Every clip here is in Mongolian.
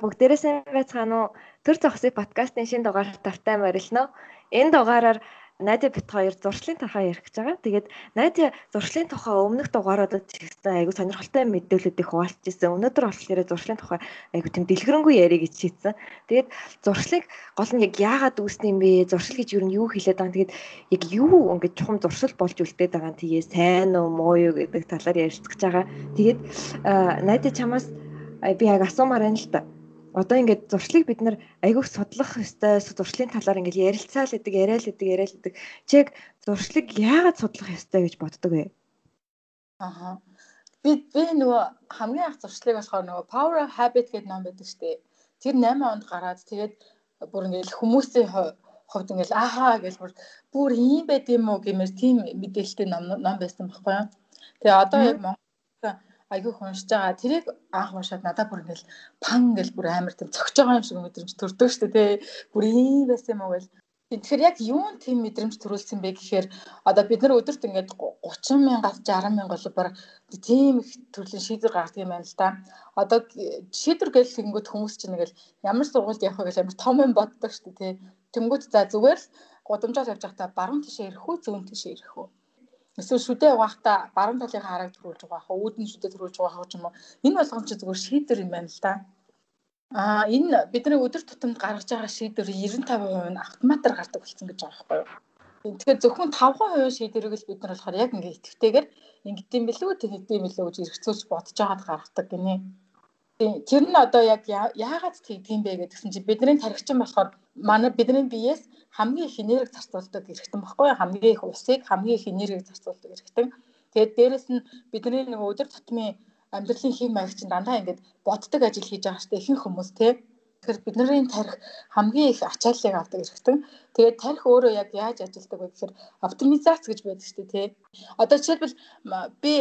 бүгдээрээ сайн байцгаана уу? Төр зогсыг подкастын шинэ дугаар тавтай морилно. Энэ дугаараар Надя бит хоёр зуршлын тухай ярих гэж байгаа. Тэгээд Надя зуршлын тухай өмнөх дугааруудад чигсэн айгу сонирхолтой мэдээлэлүүдийг хуваалцж ирсэн. Өнөөдөр болохоор зуршлын тухай айгу тийм дэлгэрэнгүй ярих гэж шийдсэн. Тэгээд зуршлыг гол нь яг яагаад үүснэ юм бэ? Зуршил гэж юу нь юу хэлээд байгаа. Тэгээд яг юу ингэж чухам зуршил болж үлдээд байгаа нь тэгээ сайн уу муу юу гэдэг талаар ярилцж байгаа. Тэгээд Надя чамаас би яг асуумаар байна л та одоо ингээд зуршлыг бид нар айгүйх судлах ёстой зуршлын талаар ингээд ярилцаал гэдэг яриад гэдэг яриад гэдэг чи яг зуршлыг яагаад судлах ёстой гэж боддог вэ? Аха. Би би нөгөө хамгийн анх зуршлыг болохоор нөгөө Power of Habit гэдэг ном байдаг шүү дээ. Тэр 8 онд гараад тэгээд бүр ингээд хүмүүсийн хувьд ингээд ахаа гэж бүр бүр ийм байд юм уу гэмээр тийм мэдээлэлтэй ном ном байсан байхгүй юу. Тэгээ одоо яг Монгол айгүй уншиж байгаа. Тэрийг анх уншаад надад бүр ингээл пан гэл бүр амар тийм цогж байгаа юм шиг мэдрэмж төрдөг шүү дээ. Бүр ийм байсан юм уу гэл. Тэгэхээр яг юун тийм мэдрэмж төрүүлсэн бэ гэхээр одоо бид нар өдөрт ингээд 30 мянгаас 60 мянга бол баг тийм их төрлийн шийдвэр гаргадаг юм байна л да. Одоо шийдвэр гэл хингүүд хүмүүс чинь ингээл ямар сургуульд явах гэж амар том юм боддог шүү дээ. Тэнгүүд за зүгээр л гудамжаар явж байхдаа баруун тишээ ирэх үү зүүн тишээ ирэх үү Эсвэл шүдээ угаахта баруун талын хараг төрүүлж байгаа хаа үүдэн шүдээ төрүүлж хаа ч юм уу. Энэ болгоом чи зүгээр шийдвэр юм байна л да. Аа энэ бидний өдөр тутамд гаргаж байгаа шийдвэр 95% нь автоматар гардаг болсон гэж байгаа байхгүй юу? Тэгэхээр зөвхөн 5% шийдвэрийг л бид нар болохоор яг ингээ итгэвтэйгээр ингэдэм билүү тэгдэм билүү гэж эргцүүлж бодож байгаад гаргадаг гинэ. Тэр нь одоо яг яагаад тэгдэм бэ гэдгсэн чинь бидний тархичин болохоор манай бидний биеэс хамгийн их энерги зарцуулдаг эргэтэн баггүй хамгийн их усыг хамгийн их энергийг зарцуулдаг эргэтэн. Тэгээд дээрэс нь бидний нэг өдөр тутмын амьдралын хэм маяг чинь дандаа ингээд боддог ажил хийж байгаа штэ ихэнх хүмүүс тий. Тэгэхээр бидний тарих хамгийн их ачааллыг авдаг эргэтэн. Тэгээд тарих өөрөө яг яаж ажилладаг вэ гэхээр оптимизац гэж байдаг штэ тий. Одоо жишээлбэл би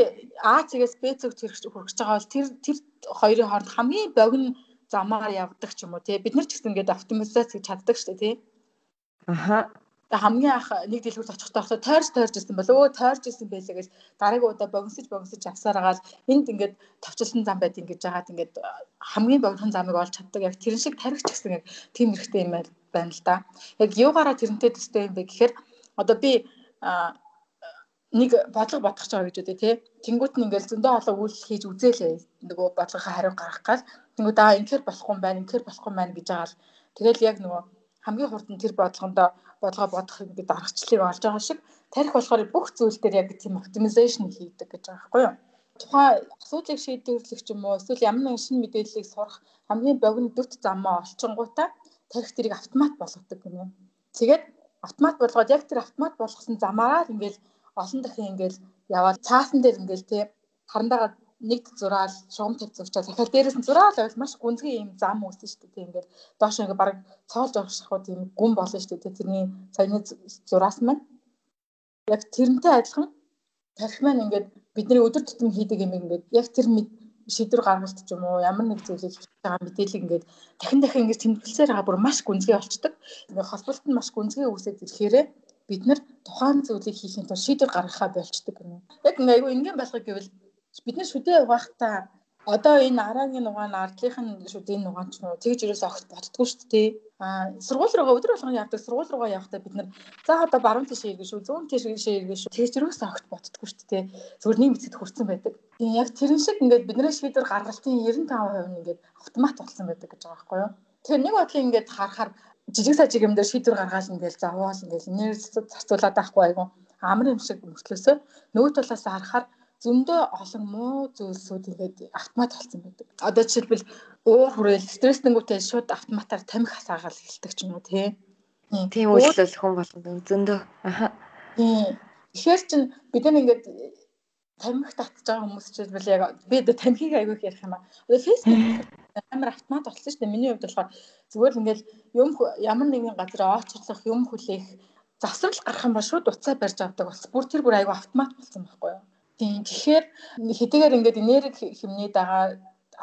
А цэгээс Б цэг хүрэх гэж байгаа бол тэр тэр хоёрын хооронд хамгийн богино замаар явдаг ч юм уу тий. Бид нар ч гэсэн ингээд оптимизац гэж чаддаг штэ тий. Аха. Тэгээ хамгийн анх нэг дэлгүүрт очихдоо хахад тойрч тойрч ирсэн бол өө тойрч ирсэн байлээ гэж дараагийн удаа богиносж богиносж авсараагаал энд ингээд товчлсон зам байт ингэж жагаад ингээд хамгийн богинохон замыг олж чаддаг яг тэрэн шиг тарихч гэсэн яг тийм хэрэгтэй юм байна л да. Яг юугаараа тэрнтэй төстэй юм бэ гэхээр одоо би нэг бодлого бодох гэж байгаа гэж үү тий. Тэнгүүт нь ингээл зөндөө олон үйлс хийж үзээлээ. Нөгөө бодлогын хариу гаргах гал тэнгүүд аа ингэхэр болохгүй юм байна, ингэхэр болохгүй юм байна гэж байгаа л тэгэл яг нөгөө хамгийн хурд нь тэр бодлогондоо бодлого бодох ингээд аргачлалыг олж байгаа шиг тарих болохоор бүх зүйл дээр яг тийм оптимизашн хийдэг гэж байгаа байхгүй юу? Тухайн асуудлыг шийдвэрлэх юм уу эсвэл ямар нэгэн шинэ мэдээллийг сурах хамгийн богино дүт замаа олчингуудаа тарих тэрийг автомат болгодог гэнэ. Тэгээд автомат болгоод яг тэр автомат болгосон замаараа ингээл олон дахин ингээл яваад цаасан дээр ингээл тий харандаага нэг зураал шугам тавь зурчаа дахиад дээрээс нь зураал байвал маш гүнзгий юм зам үүснэ шүү дээ. Ингээд доош ингээд баг цоолж авчихгүй тийм гүн болно шүү дээ. Тэрний саяны зураас маань яг тэрнтэй адилхан тарих маань ингээд бидний өдөр тутам хийдэг юм ингээд яг тэр шийдвэр гаргалт ч юм уу ямар нэг зүйлийг хийж байгаа мэдээлэл ингээд дахин дахин ингээд тэмдэглэсээр байгаа бүр маш гүнзгий болчдөг. Ингээд холболт нь маш гүнзгий үүсээд ирэхээрээ бид нар тухайн зүйлийг хийхин тулд шийдвэр гаргахаа болчдөг юм. Яг ингээд айгүй энгийн болгох гэвэл бид нар шүдээ угаахтаа одоо энэ араагийн нугаан ардлынх нь шүдийн нугаан ч нөө тэгж юус огт боддгоо шүү дээ. Аа сургууль руугаа өдөр болгон явдаг сургууль руугаа явахдаа бид нар за одоо баруун тишээ иргэн шүү зүүн тишээ иргэн шүү тэгж юус огт боддгоо шүү дээ. Зүгээр нэг мэцэд хүрсэн байдаг. Тийм яг тэрэн шиг ингээд бидний шийдвэр гаргалтын 95% нь ингээд автомат болсон байдаг гэж байгаа байхгүй юу? Тэгэхээр нэг бодлын ингээд харахаар жижиг сажиг юм дээр шийдвэр гаргаал ингээл завуул ингээл энерги зарцуулаад байхгүй айгу амар юм шиг мөртлөөсөө нөгөө талаас харахаар зөндөө олон муу зүйлсүүд ингээд автомат болсон байдаг. Одоо жишээлбэл уур хүрээл стресстэнүүтэй шууд автоматар тамхи хасаагаал эхэлдэг ч юм уу тий. Тийм үйлдэл хүн болгонд зөндөө. Аха. Тийм. Тэгэхээр чин бид нар ингээд тамхи татж байгаа хүмүүс жишээлбэл яг би одоо тамхиг аягүй ярих юм аа. Одоо Facebook амар автомат болсон шүү дээ. Миний хувьд болохоор зүгээр л ингээд юм ямар нэгэн газар очрлох юм хүлээх завсрал гарах юм ба шууд уцаа барьж авдаг бас бүр тэр бүр аягүй автомат болсон байхгүй юу? Тийм. Тэгэхээр хэдийгээр ингээд энерги хэмнээ дагаа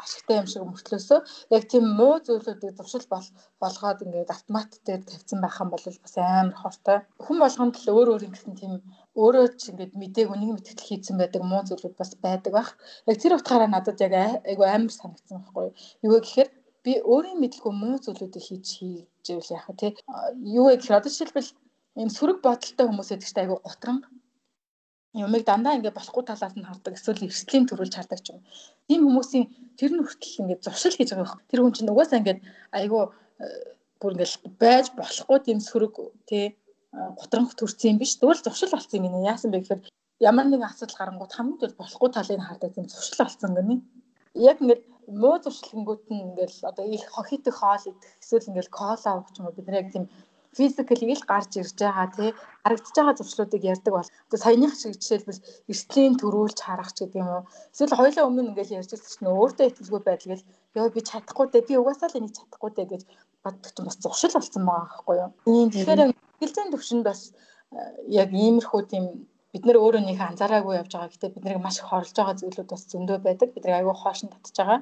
ашигтай юм шиг мөртлөөсөө яг тийм муу зүйлүүдийг зуршил бол болгоод ингээд автомат дээр тавьсан байх юм бол бас амар хортой. Хүн болгонд л өөр өөр ингэсэн тийм өөрөө ч ингээд мэдээг үнийг мэтгэл хийцэн байдаг муу зүйлүүд бас байдаг бах. Яг тэр утгаараа надад яг айгу амар санагдсан байхгүй юу. Юу гэхээр би өөрийн мэдлгүй муу зүйлүүдийг хийж хийжвэл яах вэ те юу гэхээр одоо жишээлбэл ийм сөрөг бодолтой хүмүүс гэдэг чинь айгүй гутран юмыг дандаа ингээд болохгүй талаас нь хардаг эсвэл эрсдлийн төрүүлж хардаг ч юм. Тийм хүмүүсийн тэр нь хүртэл ингээд зуршил хийж байгаа байх. Тэр хүн чинь угаасаа ингээд айгүй бүр ингээд байж болохгүй тийм сөрөг тий гутранх төрсөн юм биш. Тэгвэл зуршил болсон юм нэ. Яасан бэ гэхээр ямар нэгэн асуудал гарангууд хамгийн түрүү болохгүй талыг хардаг тийм зуршил болсон гэнэ. Яг ингээд муу зуршилгэнгүүд нь ингээд одоо их хохитох хоол идэх эсвэл ингээд кола уух ч юм уу бид яг тийм физикали л гарч ирж байгаа тий. Харагдаж байгаа зуршлуудыг ярьдаг бол одоо саяных шиг жишээлбэл эртлийн төрүүлж харах ч гэдэг юм уу эсвэл хоёлаа өмнө ингээл ярьж байсан чинь өөртөө итгэлгүй байдал гэл ёо би чадахгүй дээ би угаасаа л энийг чадахгүй дээ гэж боддог чинь бас зуршил болсон байгаа байхгүй юу? Тэгэхээр гэлзэн төвшөнд бас э, яг иймэрхүү тийм бид нар өөрөө нэг анзаараагүй явж байгаа. Гэхдээ бид нарыг маш их хорлож байгаа зүйлүүд бас зөндөө байдаг. Бид нар аягүй хоошин татж байгаа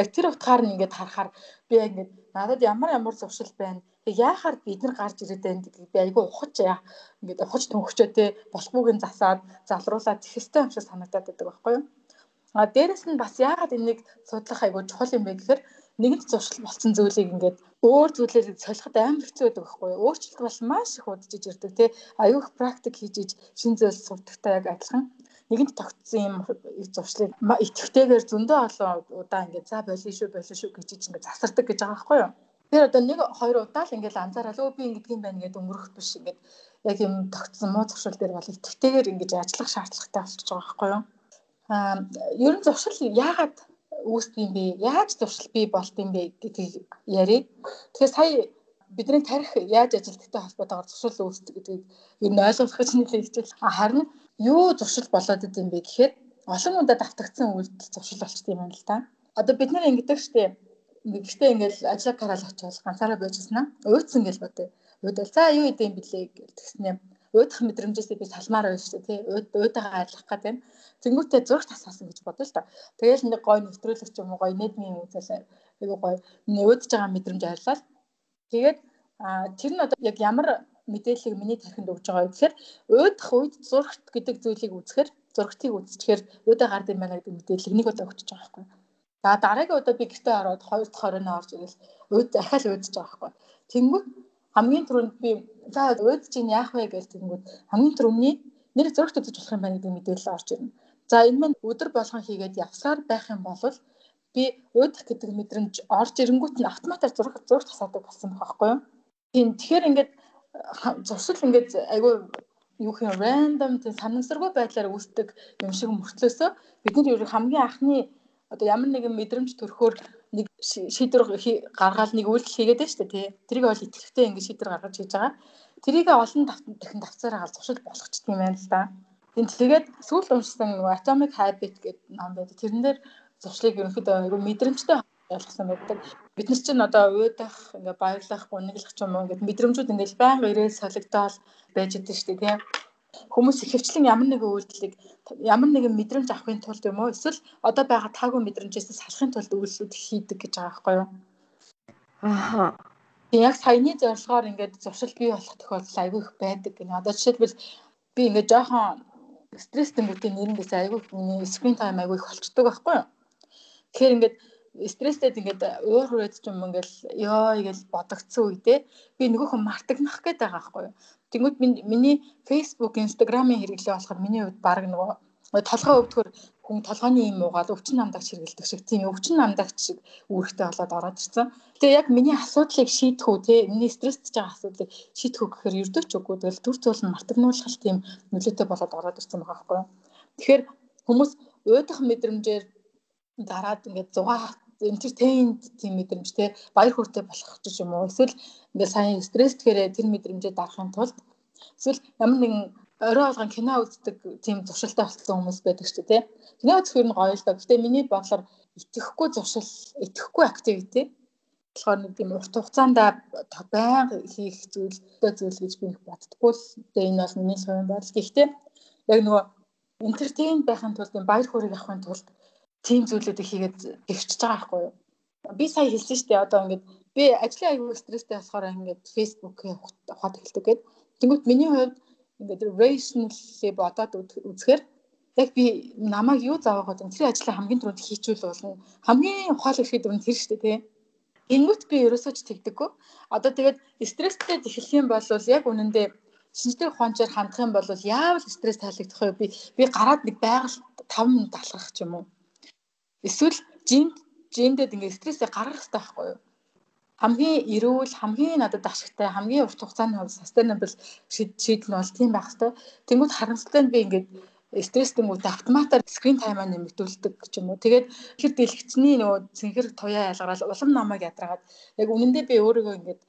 яг тэр утгаар нь ингээд харахаар би яг ингээд надад ямар ямар зуршил байна яахаар бид нар гарч ирээд байна гэдгийг би айгүй ухаж яа. Ингээд ухаж төнгөчөө те болохгүйг нь засаад залруулаад тэхэлтэй юм шиг санагдаад байдаг байхгүй юу? А дээрэс нь бас яагаад энийг судлах айгүй чухал юм бэ гэхээр нэгэнт зуршил болсон зүйлийг ингээд өөр зүйлээр солиход амар хэцүү байдаг байхгүй юу? Өөрчлөлт бол маш их удажж ирдэг те аюух практик хийж иж шин зүйл сурдагтай яг адилхан нэгэнт тогтсон юм зуршлыг итгэвтэйгээр зөндөө олон удаа ингээд за болио шүү болио шүү гэж ингээд засардаг гэж байгаа байхгүй юу Тэр одоо нэг хоёр удаа л ингээл анзаараад өө би ингэдэг юм байна гэдээ өнгөрөх биш ингээд яг юм тогтсон муу зуршил дээр бол итгэвтэйгээр ингэж ажиллах шаардлагатай болчихж байгаа байхгүй юу? Аа ер нь зуршил яагаад үүсдэг юм бэ? Яаж зуршил бий болд юм бэ гэдгийг ярив. Тэгэхээр сая бидний тарих яаж ажилтгтай холбоотойгоор зуршил үүсдэг гэдгийг ер нь ойлгох гэж нэлээд хичээл. Харин юу зуршил болоод идэм бэ гэхээр олон удаа давтагдсан үйлдэл зуршил болчтой юм л да. Одоо бид нар ингэдэг штеп Гэхдээ ингээл ажиллаг гараал очивол ганцаараа байжснаа уйдсан гэж бодъё. Уйдал за юу идэм блэ гэж тэгснээр уйдах мэдрэмжээсээ би салмаар байна шүү дээ тий. Уйд уйдагаа арилгах гэдэг юм. Тэнгүүтээ зураг тасаасан гэж бодъё л та. Тэгээл нэг гой нэвтрүүлэгч юм уу гой нийтмийн үзэл айгу гой уйдж байгаа мэдрэмж арилаад тэгээд тэр нь одоо яг ямар мэдээллийг миний тархинд өгж байгаа вэ гэхээр уйдах үед зурагт гэдэг зүйлийг үзэхэр зурагтыг үзчихээр уйдаа гард юм байна гэдэг мэдээллийг нэг удаа өгч байгаа байхгүй. За дараагийн удаа би гэртээ ороод хоёр дахь хорионоо орж ирэл өөд дахиад өөдж байгаа байхгүй. Тэнгүүд хамгийн түрүүнд би за өөд чинь яах вэ гэж тэнгүүд хамгийн түрүүний нэр зөрөгт үзэж болох юм байна гэдэг мэдээлэл орж ирнэ. За энэ мань өдөр болгон хийгээд явсаар байх юм бол би өөдөх гэдэг мэдрэмж орж ирэнгүүт нь автоматар зураг зураг тасаадаг болсон байх байхгүй юу? Тийм тэгэхээр ингээд зуршил ингээд айгүй юу юм random тийм санамсаргүй байдлаар үүсдэг юм шиг мөртлөөсөө бид нар ер хамгийн анхны одоо ямар нэгэн мэдрэмж төрөхөөр нэг шийдвэр гаргаад нэг үйлдэл хийгээд байна шүү дээ тий. Тэрийг бол итгэлтэй ингэ шийдвэр гаргаж хийж байгаа. Тэрийг олон дахин давцаар хаал зуршил болгочих тийм байна л да. Тэгээд сүүлд уншсан Atomic Habit гэдэг ном байдаг. Тэрэн дээр зуршлыг ерөнхийдөө айгүй мэдрэмжтэй ойлгосон байдаг. Бид нар чинь одоо уйдах, ингээ баярлах, гуниглах ч юм уу ингээд мэдрэмжүүд ингээл байнга ирээд солигдоод байж идэв шүү дээ тий хүмүүс ихэвчлэн ямар нэгэн үйлдэлийг ямар нэгэн мэдрэмж авахын тулд юм уу эсвэл одоо байгаа таагүй мэдрэмжээс салахын тулд үйлсүүд хийдэг гэж байгаа байхгүй юу? Аа. Яг саяны зорилгоор ингээд зуршил бий болох тохиолдол айгүй их байдаг гэнэ. Одоо жишээлбэл би ингээд жоохон стресс тэмдгүүдийн нэрэндээс айгүй скрин тайм айгүй их болчдөг байхгүй юу? Тэгэхээр ингээд стресстэй ингээд уур хүрээд ч юм ингээл ёо гэж бодогдсон үедээ би нөгөөхөн мартагнах гээд байгаа байхгүй юу. Тэнгүүд миний Facebook, Instagram-ын хэрэглээ болохоор миний хувьд баг нөгөө толгой өвдгөр хүн толгойн юм уугаад өвчин намдагч хэрэгэлдэг шиг тийм өвчин намдагч шиг үүрэгтэй болоод ороод ирсэн. Тэгээ яг миний асуудлыг шийдэх үү те миний стресстэй байгаа асуудлыг шийдэх үү гэхээр ердөө ч үгүй тэгэл төр зүйл нь мартагнуулах тийм нөлөөтэй болоод ороод ирсэн байгаа байхгүй юу. Тэгэхээр хүмүүс уйдах мэдрэмжээр дараад ингээд 6 entertained тийм мэдрэмж те баяр хөөртэй болох ч юм уу эсвэл ингээд сайн стресс тэгэхээр тэр мэдрэмжээ дарахын тулд эсвэл ямар нэгэн орой болгон кино үздэг тийм зуршилтай болсон хүмүүс байдаг шүү дээ. Кино үзэх нь гоё л да. Гэтэ миний бодлоор итгэхгүй зуршил, итгэхгүй activity болохоор нэг тийм урт хугацаанд байнга хийх зүйл, зүйл гэж би нэг боддггүй л. Тэгээ энэ бол миний хувийн бодол. Гэхдээ яг нөгөө entertain байхын тулд баяр хөөргийг авахын тулд тийм зүйлүүдийг хийгээд тэгчж байгаа байхгүй юу. Би сая хэлсэн шүү дээ. Одоо ингээд би ажлын аягүй стресстэй болохоор ингээд Facebook-ийн ухаад эхэлдэг гэдэг. Тэнгүүт миний хувьд ингээд rationally бодоод үзэхээр яг би намайг юу зааваагаад энэ ажлаа хамгийн түрүүнд хийчихвэл болно. Хамгийн ухаалаг шийдвэр нь тэр шүү дээ тий. Ингүүт би ерөөсөө ч тэгдэггүй. Одоо тэгээд стресстэй эхлэх юм бол яг үнэндээ шинжтэй ухаанчаар хандах юм бол яавал стресс таалагдах вэ? Би би гараад нэг байгаль 5 минут алхах ч юм уу. Эсвэл жинд жиндээд ингээд стрессээ гаргах хэрэгтэй байхгүй юу? Хамгийн эрүүл, хамгийн надад ашигтай, хамгийн урт хугацааны хувьд sustainable шийдэл нь бол тийм байх хэрэгтэй. Тэнгүүд харамсалтай нь би ингээд стресс тэнгүүтээ автоматар скрин таймаа нэмэгдүүлдэг ч юм уу. Тэгээд хэр дэлгэцний нөгөө цэнхэр туяа ялгараад улам намайг ядраад яг үнэндээ би өөрийгөө ингээд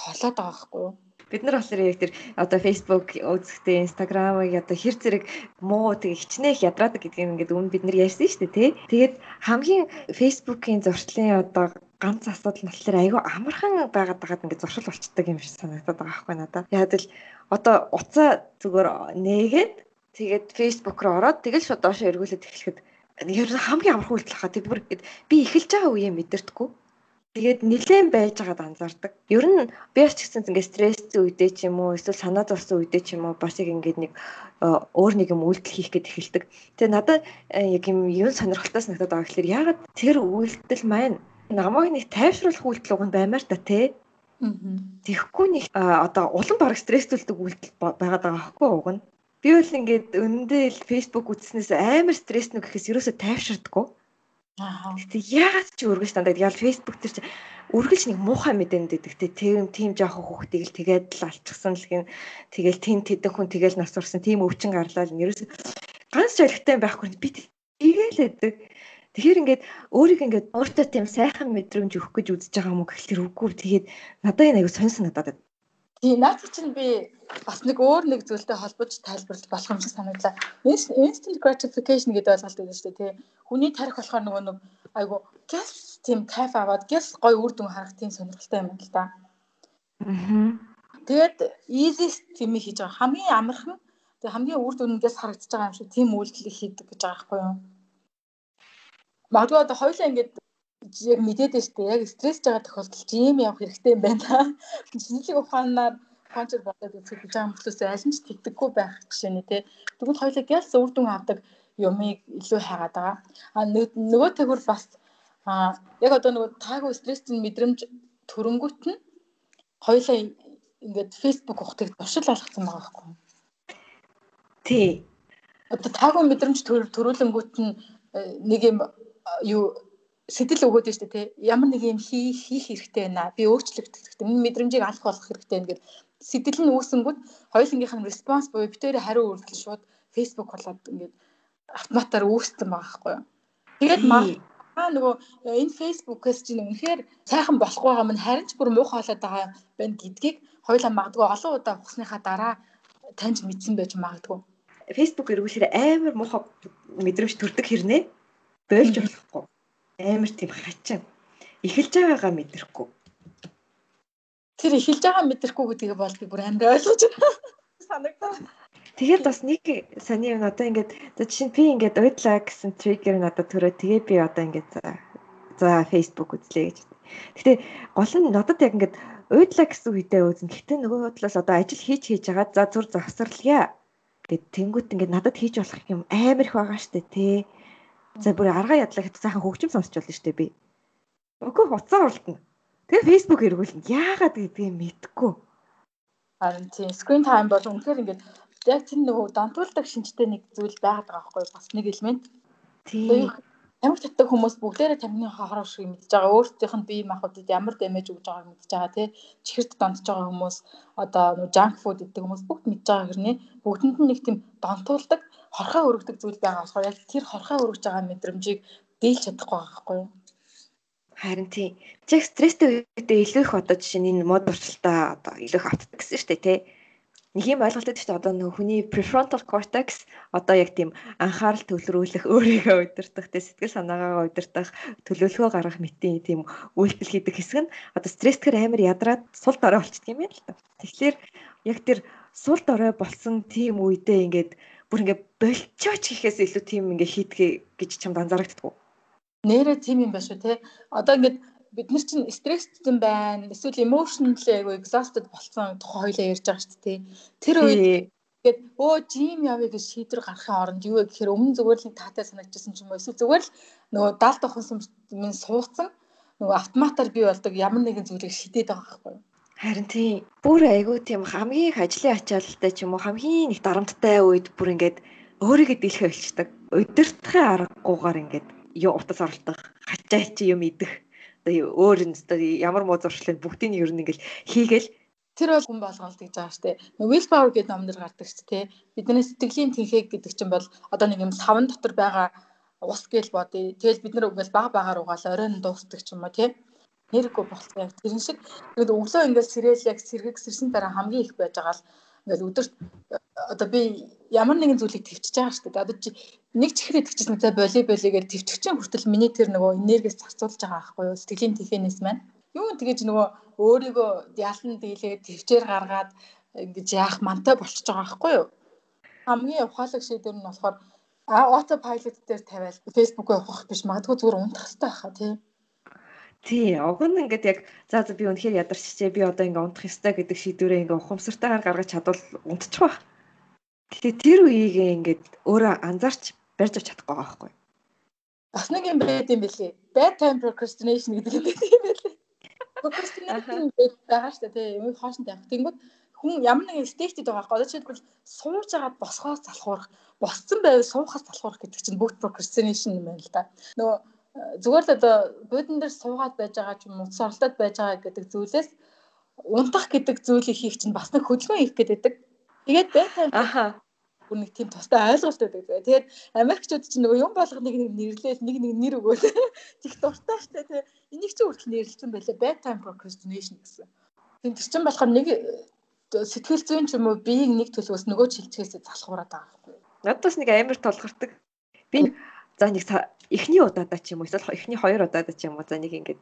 холоод байгаа байхгүй юу? Бид нар болохоор яг тэр одоо Facebook үзэхдээ Instagram-ыг одоо хэр зэрэг муу тэг хичнээх ядраадаг гэдгийг ингээд өмнө бид нар ярьсан шүү дээ тий. Тэгээд хамгийн Facebook-ийн зуршлын одоо ганц асуудал нь болохоор айгүй амархан байгаад байгаад ингээд зуршил болчдөг юм шиг санагдаад байгаа байхгүй надад. Яг л одоо уцаа зүгээр нээгээд тэгээд Facebook руу ороод тэгэл шууд доошоо эргүүлээд эхлэхэд ер нь хамгийн амархан үйлдэл хаа. Тэг бүр би эхэлж байгаа үеэ мэдэрдэггүй Тэгээд нилээн байж байгаад анзаардаг. Ер нь би ч гэсэн ингээд стресстэй үедээ ч юм уу эсвэл санаа зовсон үедээ ч юм уу бас яг ингээд нэг э, өөр нэг юм үйлдэл хийх гээд эхэлдэг. Тэгээ надад э, яг юм юу сонирхолтой санагдаад байгаа гэхээр ягаад тэр үйлдэл маань намайг нэг тайвшруулах үйлдэл уг нь баймаар та тий. Тэгэхгүй нэг э, одоо улам бараг стресстүүлдэг үйлдэл байгаад байгаа хөөхгүй уг нь. Би бол ингээд өнөндөө Facebook үзснээс амар стресс нү гэхээс ерөөсөө тайвширдаггүй. Гэтэ яагаад ч өргөж дандаа ял Facebook дээр чи үргэлж нэг муухай мэдээнд өгдөг те. Тийм тийм жоохон хүүхдийг л тэгээд л алчсан л гин. Тэгэл тэн тэдэн хүн тэгэл нас урсан. Тийм өвчин гарлаа л ерөөс ганц жолигтай байхгүй би тэгээл өгдөг. Тэгэхээр ингээд өөрийг ингээд өөртөө тийм сайхан мэдрэмж өгөх гэж үзэж байгаа юм уу гэхэлэр үгүй. Тэгээд надад энэ аягүй сонь санагдаад. Тийм наад чинь би бас нэг өөр нэг зүйлтэй холбож тайлбарлах болох юм шиг санагдлаа. Instant gratification гэдэг ойлголт өгдөө шүү дээ тий. Хүний тарих болохоор нөгөө нэг айгу гэс тийм кайф аваад гэс гой үр дүн харах тийм сонирхолтой юм л да. Аа. Тэгээд easiest тийм хийж байгаа. Хамгийн амархан тэг хамгийн үр дүнгээс харагдаж байгаа юм шиг тийм үйлдэл хийдэг гэж байгаа байхгүй юу? Магадгүй одоо хоёулаа ингэж яг мэдээд дээ. Яг стресс байгаа тохиолдолд жим явах хэрэгтэй юм байна. Шинжлэх ухаанаар кончер бодоод үзэх гэж байгаа мөртлөөс аль нь ч тэгдэггүй байх жишээ нэ тий. Тэгвэл хоёулаа гялс үр дүн авдаг юмыг илүү хайгаад байгаа. А нөгөө тэгвэр бас а яг одоо нөгөө таагүй стрессийн мэдрэмж төрөнгөт нь хоёулаа ингээд Facebook ухтыг туршил алгацсан байгаа байхгүй. Тий. Одоо таагүй мэдрэмж төрүүлэнгүүт нь э, нэг юм юу сэтэл өгөөд штэ тий. Ямар нэг юм хийх хийх хэрэгтэй байна би өөрчлөгдөх хэрэгтэй энэ мэдрэмжийг алах болох хэрэгтэй гэдэг сэтэл нь үүсэнгүүт хоёулынгийнх нь респонс буюу битээр хариу үйлдэл шууд Facebook болоод ингээд автоматар үүссэн байгаа байхгүй юу? Тэгээд маа нөгөө э, энэ фейсбукээс чинь үнэхээр сайхан болох байгаа мань харин ч бүр муухай болоод байгаа байна гэдгийг хоёулаа магадгүй олон удаа ухсныхаа дараа таньж мэдсэн байж магадгүй. Facebook эргүүлэхээр амар муухай мэдрэмж төрдөг хэрнээ? Болж болохгүй амар тийм хачин эхэлж байгаагаа мэдрэхгүй. Тэр эхэлж байгаа мэдрэхгүй гэдгийг бол би бүр амар ойлгож санагдаа. Тэгээд бас нэг сони юм одоо ингээд за жишээ нь би ингээд уйдлаа гэсэн триггер нь одоо төрөө тэгээ би одоо ингээд за Facebook үзлээ гэж. Гэтэ гол нь надад яг ингээд уйдлаа гэсэн үедээ үзэн. Гэтэ нөгөө талаас одоо ажил хийж хийж байгаа за зүр завсарлая гэд тэнгуут ингээд надад хийж болох юм амар их байгаа штэ тий. За бүр арга ядлаа хэд сайхан хөгжим сонсч болно шүү дээ би. Үгүй хуцаа уралдана. Тэгээ Facebook эргүүлнэ. Яагаад гэдгийг мэдэхгүй. Харин тийм screen time бол үнэхээр ингээд яг тэр нөгөө донтуулдаг шинжтэй нэг зүйл байгаад байгаа байхгүй бас нэг элемент. Тийм. Тамхи татдаг хүмүүс бүгдээрээ тамхины хохроо шиг мэдж байгаа. Өөрсдийнх нь бие махбодод ямар дэмэж өгж байгааг мэдж байгаа тий. Чихэрт донтож байгаа хүмүүс одоо нөгөө junk food гэдэг хүмүүс бүгд мэдж байгаа хэрнээ бүгдэнд нь нэг тийм донтуулдаг хорхоо өргөдөг зүйл байгаа болохоор яг тэр хорхоо өргөж байгаа мэдрэмжийг дийлж чадахгүй байгаа байхгүй юу? Харин тийм. Чиг стресстэй үедээ илүү их одоо жишээ нь энэ мод урталтаа одоо илүү их автдаг гэсэн шүү дээ тий. Нэг юм ойлголттой шүү дээ одоо нөгөө хүний prefrontal cortex одоо яг тийм анхаарал төвлөрүүлэх, өөрийгөө удирдах, тий сэтгэл санаагаа удирдах, төлөвлөгөө гаргах мэтийн тийм үйлдэл хийдэг хэсэг нь одоо стрессээр амар ядраад сул дорой болчихдөг юм байна л та. Тэгэхээр яг тэр сул дорой болсон тийм үедээ ингээд бүр ингээ болчооч гэхээс илүү тийм ингээ хийдгээ гэж чамд анзаарагддаг. Нэрээ тийм юм байна шүү те. Одоо ингээд бид нар чинь стресстэй байна. Эсвэл emotionally айгу exhausted болсон тухай хоёлаа ярьж байгаа шүү дээ. Тэр үед ингээд өө жим явъя гэж шийдвэр гаргахын оронд юу гэхээр өмнө зүгээр л таатай санагдчихсан ч юм уу эсвэл зүгээр л нөгөө даалт авахсан минь сууцсан нөгөө автоматар бий болдог ямар нэгэн зүйлийг шидээд байгаа байхгүй юу? Харин тийм бүр айгүй тийм хамгийн их ажлын ачаалттай ч юм уу хамгийн их дарамттай үед бүр ингээд өөрийгөө дийлхэ болчдаг. Өдөртхөө аргагүйгээр ингээд юу утас оролдох, хачаа чи юм идэх. Өөр нь ямар муу зуршлын бүгдийг нь ер нь ингээд хийгээл тэр бол хүн болгоолт гэж байгаа штэ. Will power гэдэг ном дэр гардаг ч тий. Бидний сэтгэлийн тэнхээ гэдэг чинь бол одоо нэг юм савн дотор байгаа ус гэл бодъё. Тэгэл бид нар үгээс баг багаар угаал оройн дуустдаг ч юм уу тий. Нэргүй болцсон яг тэрэн шиг. Тэгэд өглөө ингээд сэрэл яг сэргэг сэрсэн дараа хамгийн их байж байгаа л ингээд өдөрт одоо би ямар нэгэн зүйлийг төвчж байгаа шүү дээ. Одоо чи нэг чихрээ төвчсөн за боли болигээд төвчгчэн хүртэл миний тэр нөгөө энергиэс зарцуулж байгаа байхгүй юу? Сэтгэлийн тэхэнээс маань Юу тэгэж нөгөө өөрийгөө ялан дийлээ төвчээр гаргаад ингэж яах мантай болчихж байгаа байхгүй юу? Хамгийн ухаалаг шийдвэр нь болохоор auto pilot дээр тавиал Facebook-өө ухах биш магадгүй зүгээр унтах хэрэгтэй байхаа тий. Тий, уг нь ингээд яг за за би үнэхээр ядарчжээ би одоо ингээд унтах ёстой гэдэг шийдвэрээ ингээд ухамсартайгаар гаргаж чадвал унтчих واخ. Тэгэхээр тэр үеийг ингээд өөрөө анзаарч барьж авч чадахгүй байгаа байхгүй. Бас нэг юм байд юм бэлээ. Bad time procrastination гэдэг юм байд юм бэлээ. Procrastination байгаа шүү дээ тий. Юм хоошин тавих. Тэнгүүд хүн ямар нэгэн стейтэд байгаа байхгүй. Одоо жишээлбэл сууж агаад босхоос залхуурах, босцсон байвал суухаас залхуурах гэдэг чинь бүгд procrastination юм байна л да. Нөгөө э, зүгээр л одоо буудан дээр суугаад байж байгаа ч юм уу, соролтод байж байгаа гэдэг зүйлээс унтах гэдэг зүйлийг хийх чинь бас нэг хөдөлгөөн хийх гэдэг. Тэгээд байтайм аха бүр нэг тийм тустай ойлголт байдаг. Тэгээд Америкчууд чинь нөгөө юм болгоныг нэг нэрлээл нэг нэг нэр өгөөл тех дуртай штэ тий. Энийг чи хүртэл нэрлэлсэн байлаа. Bad time procrastination гэсэн. Тийм тэр чинь болохоор нэг сэтгэл зүйн ч юм уу биеийг нэг төлөвөөс нөгөө шилжихээс залхуураад байгаа байхгүй. Надад бас нэг амар толгордог. Би за нэг эхний удаадаа ч юм уу эсвэл эхний хоёр удаадаа ч юм уу за нэг ингээд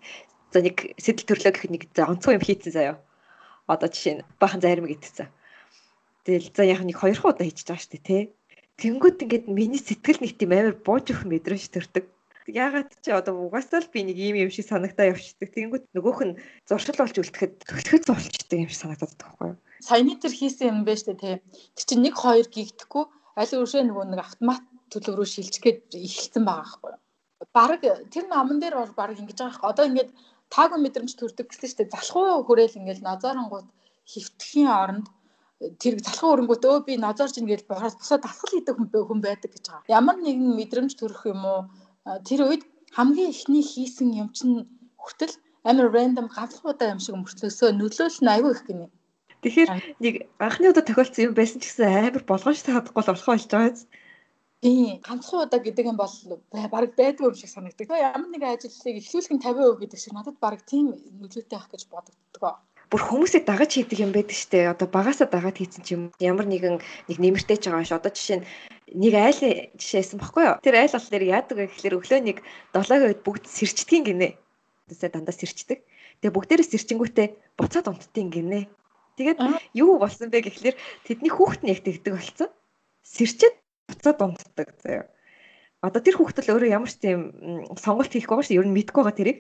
за нэг сэтэл төрлөө гэх нэг за онцгой юм хийцэн заяа. Одоо жишээ нь бахан зарим гэдсэн Тэгэл за яг нэг хоёр удаа хийчихэж байгаа шүү дээ тий. Тэнгүүд ингээд миний сэтгэл нэг тийм амар бууж өгөх мэдрэмж төрдөг. Ягаад чи одоо угаасаа л би нэг ийм юм шиг санагтаа явчихдаг. Тэнгүүд нөгөөх нь зуршил болж үлдэхэд төгсгөж зурчдаг юм шиг санагдаад байхгүй юу? Саяны тэр хийсэн юм байна шүү дээ тий. Тэр чинь нэг хоёр гигдэхгүй аль өөршөө нөгөө нэг автомат төлөв рүү шилжгээд эхэлсэн байгаа байхгүй юу? Бараг тэр номон дээр бол бараг ингэж байгаа байхгүй. Одоо ингээд таагүй мэдрэмж төрдөг гэсэн дээ. Залхуу хүрээл ингээд назаарангууд хөвтөхийн оронд тэр залхуу өрөнгөт өө би нозоорч ин гэж босоод дасгал хийдэг хүн байдаг гэж байгаа. Ямар нэгэн мэдрэмж төрөх юм уу тэр үед хамгийн эхний хийсэн юм чинь хүртэл амар рандом ганцхан юм шиг мөртлөөсөө нөлөөлөл нь аюу их гинэ. Тэгэхээр нэг анхны удаа тохиолдсон юм байсан ч гэсэн амар болгоомжтой хадахгүй л болох болж байгаа юм. Тийм, ганцхан удаа гэдэг юм бол баг байдгүй юм шиг санагддаг. Ямар нэгэн ажлыг эхлүүлэх нь 50% гэдэг шиг надад баг тийм нөлөөтэй байх гэж бодогддог бүр хүмүүсийг дагаж хийдэг юм байдаг штэ. Одоо багасаа дагаад хийсэн ч юм ямар нэгэн нэг нэмэртэй ч байгаа ш. Одоо жишээ нь нэг айл жишээсэн баггүй юу? Тэр айл болохоор яадаг вэ гэхэлэр өглөө нэг 7-гийн үед бүгд сэрчдгийн гинэ. Тэсээ дандаа сэрчдэг. Тэгээ бүгдээрээ сэрчингүүтээ буцаад унтдгийн гинэ. Тэгээд юу болсон бэ гэхэлэр тэдний хүүхэд нь яг тэгдэг болсон. Сэрчээд буцаад унтдаг заяа. Одоо тэр хүүхэд л өөрөө ямар ч тийм сонголт хийхгүй байгаа шүү. Ер нь мэдгүй байгаа тэрийг.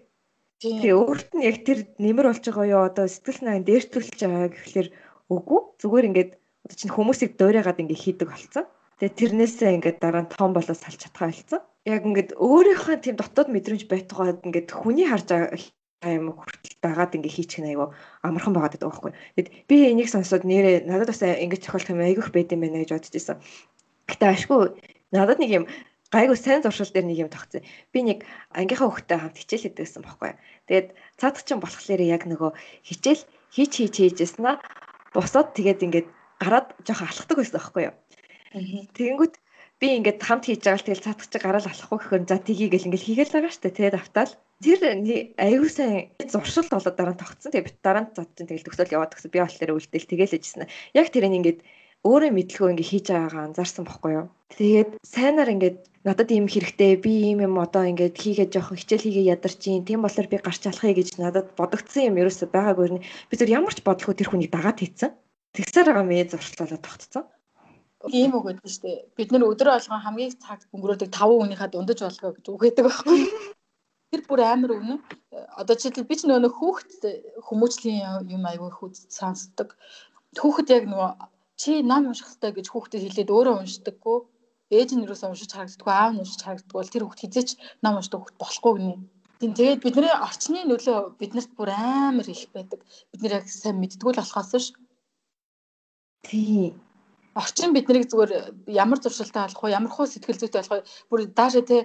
Тэгээ өөрт нь яг тэр нэмэр болж байгаа юу одоо сэтгэл найн дээртүүлж байгаа гэхэлэр үгүй зүгээр ингээд одоо чинь хүмүүсийг дуурайгаад ингээд хийдэг болцсон. Тэгээ тэрнээсээ ингээд дараа нь том болоод салж чадхаа болцсон. Яг ингээд өөрийнхөө тийм дотоод мэдрэмж байтугаад ингээд хүний харж байгаа юм хүртэл дагаад ингээ хийчих нь айгүй амархан байгаад байдаг байхгүй. Тэгэд би энийг сонсоод нэрээ надад бас ингэж тохиолдох юм айгүйх байд юм байна гэж бодож байсан. Гэтэ ашгүй надад нэг юм гайгүй сайн зуршил дээр нэг юм тогтсон. Би нэг ангийнхаа хүүхдтэй хамт хичээл хийдэг гэсэн бохоггүй. Тэгээд цаадах чинь болохоор яг нөгөө хичээл хийч хийж хийжсэн аа босоод тэгээд ингээд гараад жоохон алхдаг байсан байхгүй юу. Тэгэнгүүт би ингээд хамт хийж байгаа л тэгэл цаадах чи гараал алахгүй гэхээр за тгий гэл ингээд хийгээл байгаа штэ тэгээд автаал тэр аюу сайн зуршил болоод дараа нь тогтсон тэгээд дараа нь зад чинь тэгэл төгсөөл яваад гэсэн би болохоор үлдээл тэгээл ээжсэн. Яг тэрийг ингээд өөрөө мэдлгүй ингээ хийж байгаагаа анзаарсан бохгүй юу. Тэгээд сайнаар ингээд надад ийм хэрэгтэй би ийм юм одоо ингээд хийгээд жоохон хичээл хийгээ ядарч юм. Тийм болохоор би гарч алахыг гэж надад бодогдсон юм ерөөсөй байгаагүй нэ. Би зөв ямар ч бодлого тэр хүнийг дагаад хийцэн. Тэгсээр байгаа мэй зуршлалаад тогтцсон. Ийм үг гэдэг шүү дээ. Бид нэр өдөр болгон хамгийн цагт өнгөрөөдөг 5 хүнийхээ дундаж болгоо гэж үгээдэг байхгүй. Тэр бүр амар өгнө. Одоо жишээлбэл би ч нөгөө хүүхэд хүмүүжлийн юм аягүй хүүхэд сонсдог. Хүүхэд яг нөгөө чи ном унших хэрэгтэй гэж хүүхдэд хэлээд өөрөө уншдаггүй ээж нь юусаа уншиж харагддаггүй аав нь уншиж харагддаггүй бол тэр хүүхд хизээч ном уншдаг хүүхд болохгүй гинэ. Тийм тэгээд бидний орчны нөлөө биднэрт бүр амар их байдаг. Бид нэр яг сайн мэддгүү л болохоос ш. Тийм. Орчин биднийг зүгээр ямар зуршилтай болох вэ? Ямар хөө сэтгэл зүйтэй болох вэ? Бүр даашаа те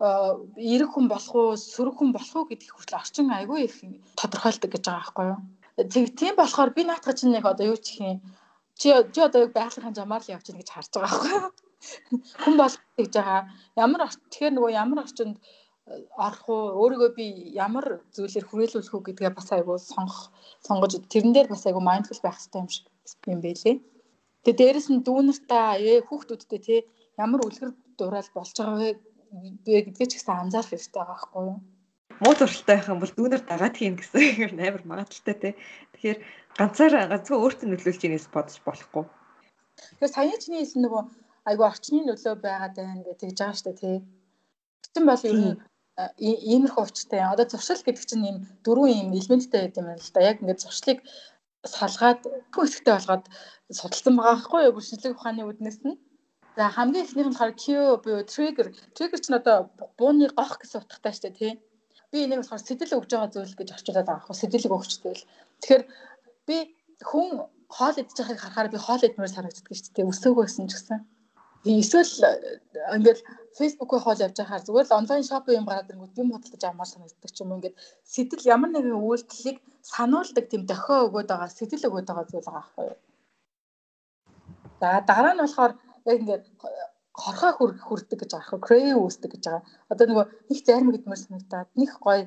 эрэг хүн болох уу, сөрөг хүн болох уу гэдгийг хүртэл орчин айгүй их тодорхойлдог гэж байгаа байхгүй юу? Тэг тийм болохоор би наатах чинь яг одоо юу ч юм чи чи одоо байгалийн жамаар л явж гин гэж харж байгаа байхгүй? Хүн болох гэж байгаа. Ямар тэгэхээр нөгөө ямар орчинд орох уу өөрийгөө би ямар зүйлээр хүрээлүүлэх үү гэдгээ бас айгүй сонгох сонгож тэрэн дээр бас айгүй майндфул байх хэрэгтэй юм шиг юм байлээ. Тэгээ дээрэс нь дүүнэртаа ээ хүүхдүүдтэй те ямар үлгэр дураал болж байгаа вэ гэдгээ ч гэсэн анзаарах хэрэгтэй байгаа байхгүй юу? Муу зуршилтай байх юм бол дүүнэр дагаад хийн гэсэн юм амар магадaltaй те. Тэгэхээр ганцаараа ганцхан өөртөө нөлөөлж ийнээс бодож болохгүй. Тэгэхээр саяны чиний хэлсэн нөгөө айгүй орчны нөлөө байгаад байна гэж тэгж байгаа штэ тий. Гэтэн бол ер нь иймэрхүү учиртай. Одоо зуршил гэдэг чинь ийм дөрвөн ийм элементтэй байдаг юм байна л да. Яг ингээд зуршлыг салгаад хэсэгтэй болгоод судалсан байгаа байхгүй юу? Шинжлэх ухааны үднэс нь. За хамгийн эхнийх нь болохоор Q буюу trigger. Trigger чинь одоо бууны гох гэсэн утгатай шүү дээ, тий. Би энийг болохоор сэтэл өгж байгаа зүйл гэж орчуулад байгаа байхгүй сэтэл өгч зүйл. Тэгэхээр би хүн хоол идэж байгааг харахаар би хоол идмээр санагддаг шүү дээ. Өсөөгөө гэсэн ч гэсэн. Эсвэл ингээд фэйсбүүкээ хоол явж байхаар зүгээр л онлайн шопинг юм гараад ирэнгүүт юм худалдаж авмаар санагддаг ч юм уу ингээд сэтэл ямар нэгэн үйлдэлийг сануулдаг тийм дохио өгөөд байгаа сэтэл өгөөд байгаа зүйл байгаа байхгүй юу. За дараа нь болохоор яг ингээд хорхоо хүрдэг гэж хэрэг крейв үүсдэг гэж байгаа. Одоо нөгөө их зарим гэдмээр санагдаад нэг гоё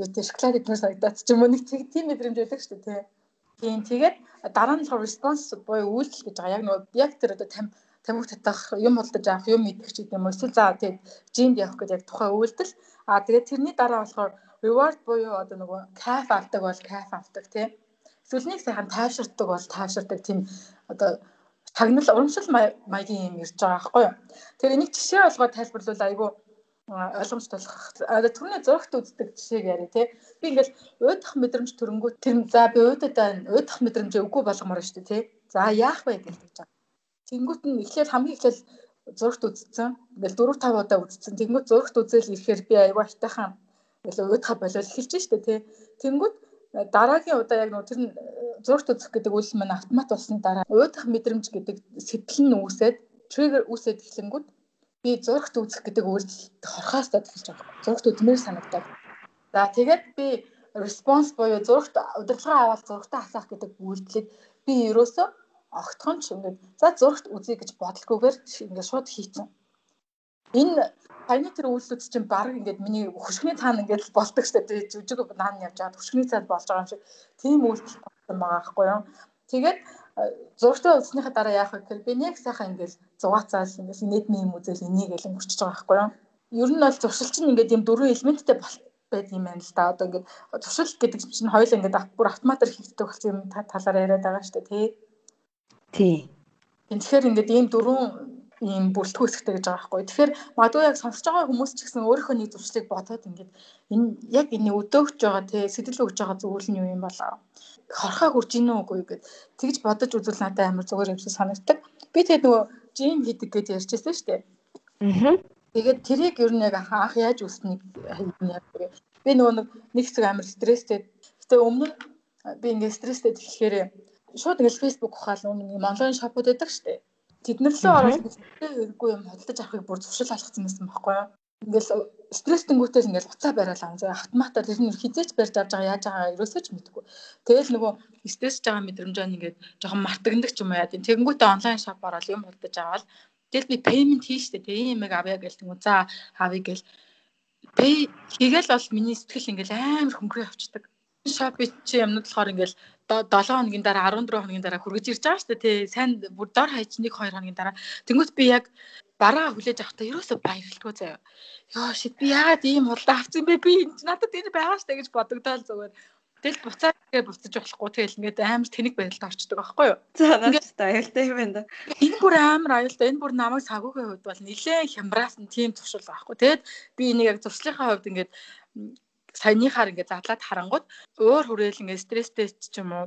юу те шоколад гэдмээр санагдаад ч юм уу нэг тийм мэдрэмж байдаг шүү дээ тийм тэгээд дараа нь болохоор response буюу үйлдэл гэж байгаа. Яг нөгөө яг тэр одоо тамхи татах, юм худалдаж авах, юм идэх ч гэдэг юм. Эсвэл за тэгээд жимд явах гэдэг яг тухайн үйлдэл. Аа тэгээд тэрний дараа болохоор reward буюу одоо нөгөө кайф авдаг бол кайф авдаг тийм. Эсвэл нэг сайхан тайвширдаг бол тайвширдаг тийм одоо тагнал урамшил маягийн юм ирж байгаа байхгүй юу. Тэгэхээр энийг жишээ болгоод тайлбарлавал айгүй ойлгомжтой болох. Одоо түрүүний зурагт үздэг жишээг яри тий. Би ингээл уйдах мэдрэмж төрөнгөө тэр за би уйдаа уйдах мэдрэмжээ үгүй болгомоор шүү дээ тий. За яах вэ гэж хэлж байгаа. Тэнгүүт нь эхлээд хамгийн эхлээд зурагт үзсэн. Ингээл 4 5 удаа үзсэн. Тэнгүүт зурагт үзэл ирэхээр би аягүй хайтайхан ингээл уйдахаа болол эхэлж штэ тий. Тэнгүүт дараагийн удаа яг нөө тэр зурагт үзэх гэдэг үйл маань автомат болсон дараа уйдах мэдрэмж гэдэг сэтэл нь үүсээд триггер үүсээд эхлэнгүүт би зурагт үзэх гэдэг үйлдэл хорхоос татгалж байгаа. Зурагт үзмээр санагдаад. За тэгээд би response буюу зурагт удирдлага аваад зурагтаа хасах гэдэг үйлдэлийг би ерөөсөө огтхон ч ингээд за зурагт үзье гэж бодлогоогоор ингээд шууд хийцэн. Энэ хаяны тэр үйлдэлүүд чинь баг ингээд миний хөшгөний цаана ингээд болдог штэ тий жүжиг наан явж байгаа хөшгөний цаанд болж байгаа юм шиг тийм үйлдэл болсон байгаа байхгүй юу. Тэгээд зургтаа үзснийхаа дараа яах вэ гэхээр би нэг сайхан ингээл зугаацаал ингээл нийтмийн юм үзэл энийг л өнгөрчихөж байгаа байхгүй юу. Ер нь бол зуршил чинь ингээд юм дөрвөн элементтэй байдаг юм байна л да. Одоо ингээд зуршил гэдэг чинь хоёул ингээд бүр автоматар хийгддэг болсон юм талаар яриад байгаа дээ тий. Тий. Тэгэхээр ингээд ийм дөрвөн ийм бүрэлдэхүүн хэсэгтэй гэж байгаа байхгүй. Тэгэхээр магадгүй яг сонсож байгаа хүмүүс ч гэсэн өөрийнхөө нэг зуршлыг бодоод ингээд энэ яг энэ өдөөгч байгаа тий сэтэл өгж байгаа зүйл нь юу юм болоо хорхоо хурж ийн үгүй гэд тэгж бодож үзвэл надад амар зүгээр юм шиг санагддаг. Би тэгээд нөгөө жим хийдэг гэж ярьжсэн шүү дээ. Аа. Тэгээд тэрийг ер нь яг анх яаж үснийг яг би нөгөө нэг хэсэг амар стресстэй. Гэтэ өмнө би ингээд стресстэй тэгэхээр шууд ингээд Facebook ухаал нэг онлайн шопууд байдаг шүү дээ. Тэднэр лөө ороод хэрэггүй юм хөдөлж авахыг бүр зуршил алгацсан байсан байхгүй юу? ингээл стресстэнгүүтэл ингээл уцаа бариад заа автоматар тэр нь хизээч барьж авч байгаа яаж байгаа ерөөсөө ч мэдэхгүй. Тэгэл нөгөө стрессж байгаа мэдрэмжээ ингээд жоохон мартагдаг ч юм уу яа. Тэгэнгүүтээ онлайн шоп ороод юм худалдаж аваад тэгэл би пеймент хийн штэ тэг юм яг авъя гэл тэнгүү за авъя гэл пэй хийгээл бол миний сэтгэл ингээл амар хөнгөрөө авчдаг. Шопи чи юмнууд болохоор ингээл 7 хоногийн дараа 14 хоногийн дараа хүргэж ирж байгаа шүү дээ тий. Сайн бүр дор хаяж 1 2 хоногийн дараа. Тэнгүүт би яг бараа хүлээж авахдаа ерөөсөө баярлалгүй заяа. Йоо shit би яагаад ийм худалдаа авсан бэ? Би надад энэ байгаа штэ гэж бодогдоод зүгээр. Тэгэл буцаад тэгээ буцаж болохгүй тэгэл ингээд амар тэнэг байдалд орчдөг байхгүй юу? За надад аюултай юм байна. Энэ бүр амар аюултай. Энэ бүр намайг сагуугийн хувьд бол нилээн хямраасан тийм туршил байхгүй. Тэгэд би энийг яг зуршлынхаа хувьд ингээд саяныхаар ингээд задлаад харангууд өөр хүрээл ингээд стресстэй ч юм уу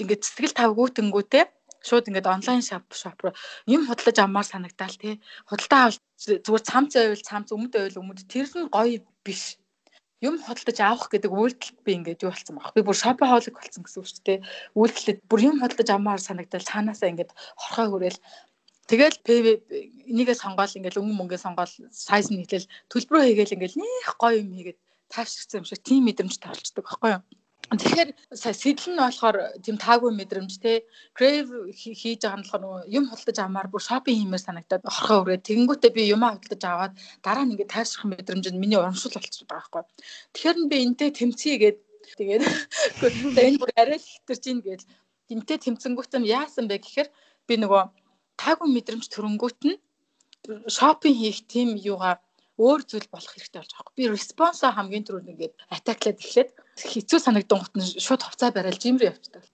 ингээд сэтгэл тавгүйтэнгүүтэй шууд ингээд онлайн шоп шоп руу юм худалдаж авмаар санагдаал тий худалдаа авал зүгээр цамц байвал цамц өмд байвал өмд тэр нь гоё биш юм хөдөлж авах гэдэг үйлдэлд би ингээд юу болсон баг. Би бүр шопохолик болсон гэсэн үг шүү дээ. Үйлдэлд бүр юм хөдөлж авмаар санагдал цаанаасаа ингээд хорхоо хүрээл Тэгэл ПВ энийгээ сонгоол ингээл өнгө мөнгөө сонгоол сайз нь хэлэл төлбөрөө хийгээл ингээл нэх гоё юм хийгээд таашигдсан юм шиг тийм мэдрэмж тавьчихдаг байхгүй юу? Тэгэхээр сэтэл нь болохоор тийм таагүй мэдрэмж те крейв хийж байгаа нь болохоор юм худалдаж авмаар бүр шопинг хиймээр санагдаад орхоо өрөө тэгэнгүүтээ би юмаа худалдаж аваад дараа нь ингээд тайвшрах мэдрэмж нь миний урамшил болчиход байгаа байхгүй. Тэгэхээр би энтэй тэмцээгээд тэгээд энэ бүр арай л хитэрч ийн гээл энтэй тэмцэнгүүтээ яасан бэ гэхээр би нөгөө таагүй мэдрэмж төрөнгүүт нь шопинг хийх тийм юугаа өөр зүйл болох хэрэгтэй болж байгаа. Би респонсо хамгийн түрүүнд ингээд атаклаад эхлээд хэцүү санагдсан гот нь шууд хувцаа барайл жим рүү явчихдаг.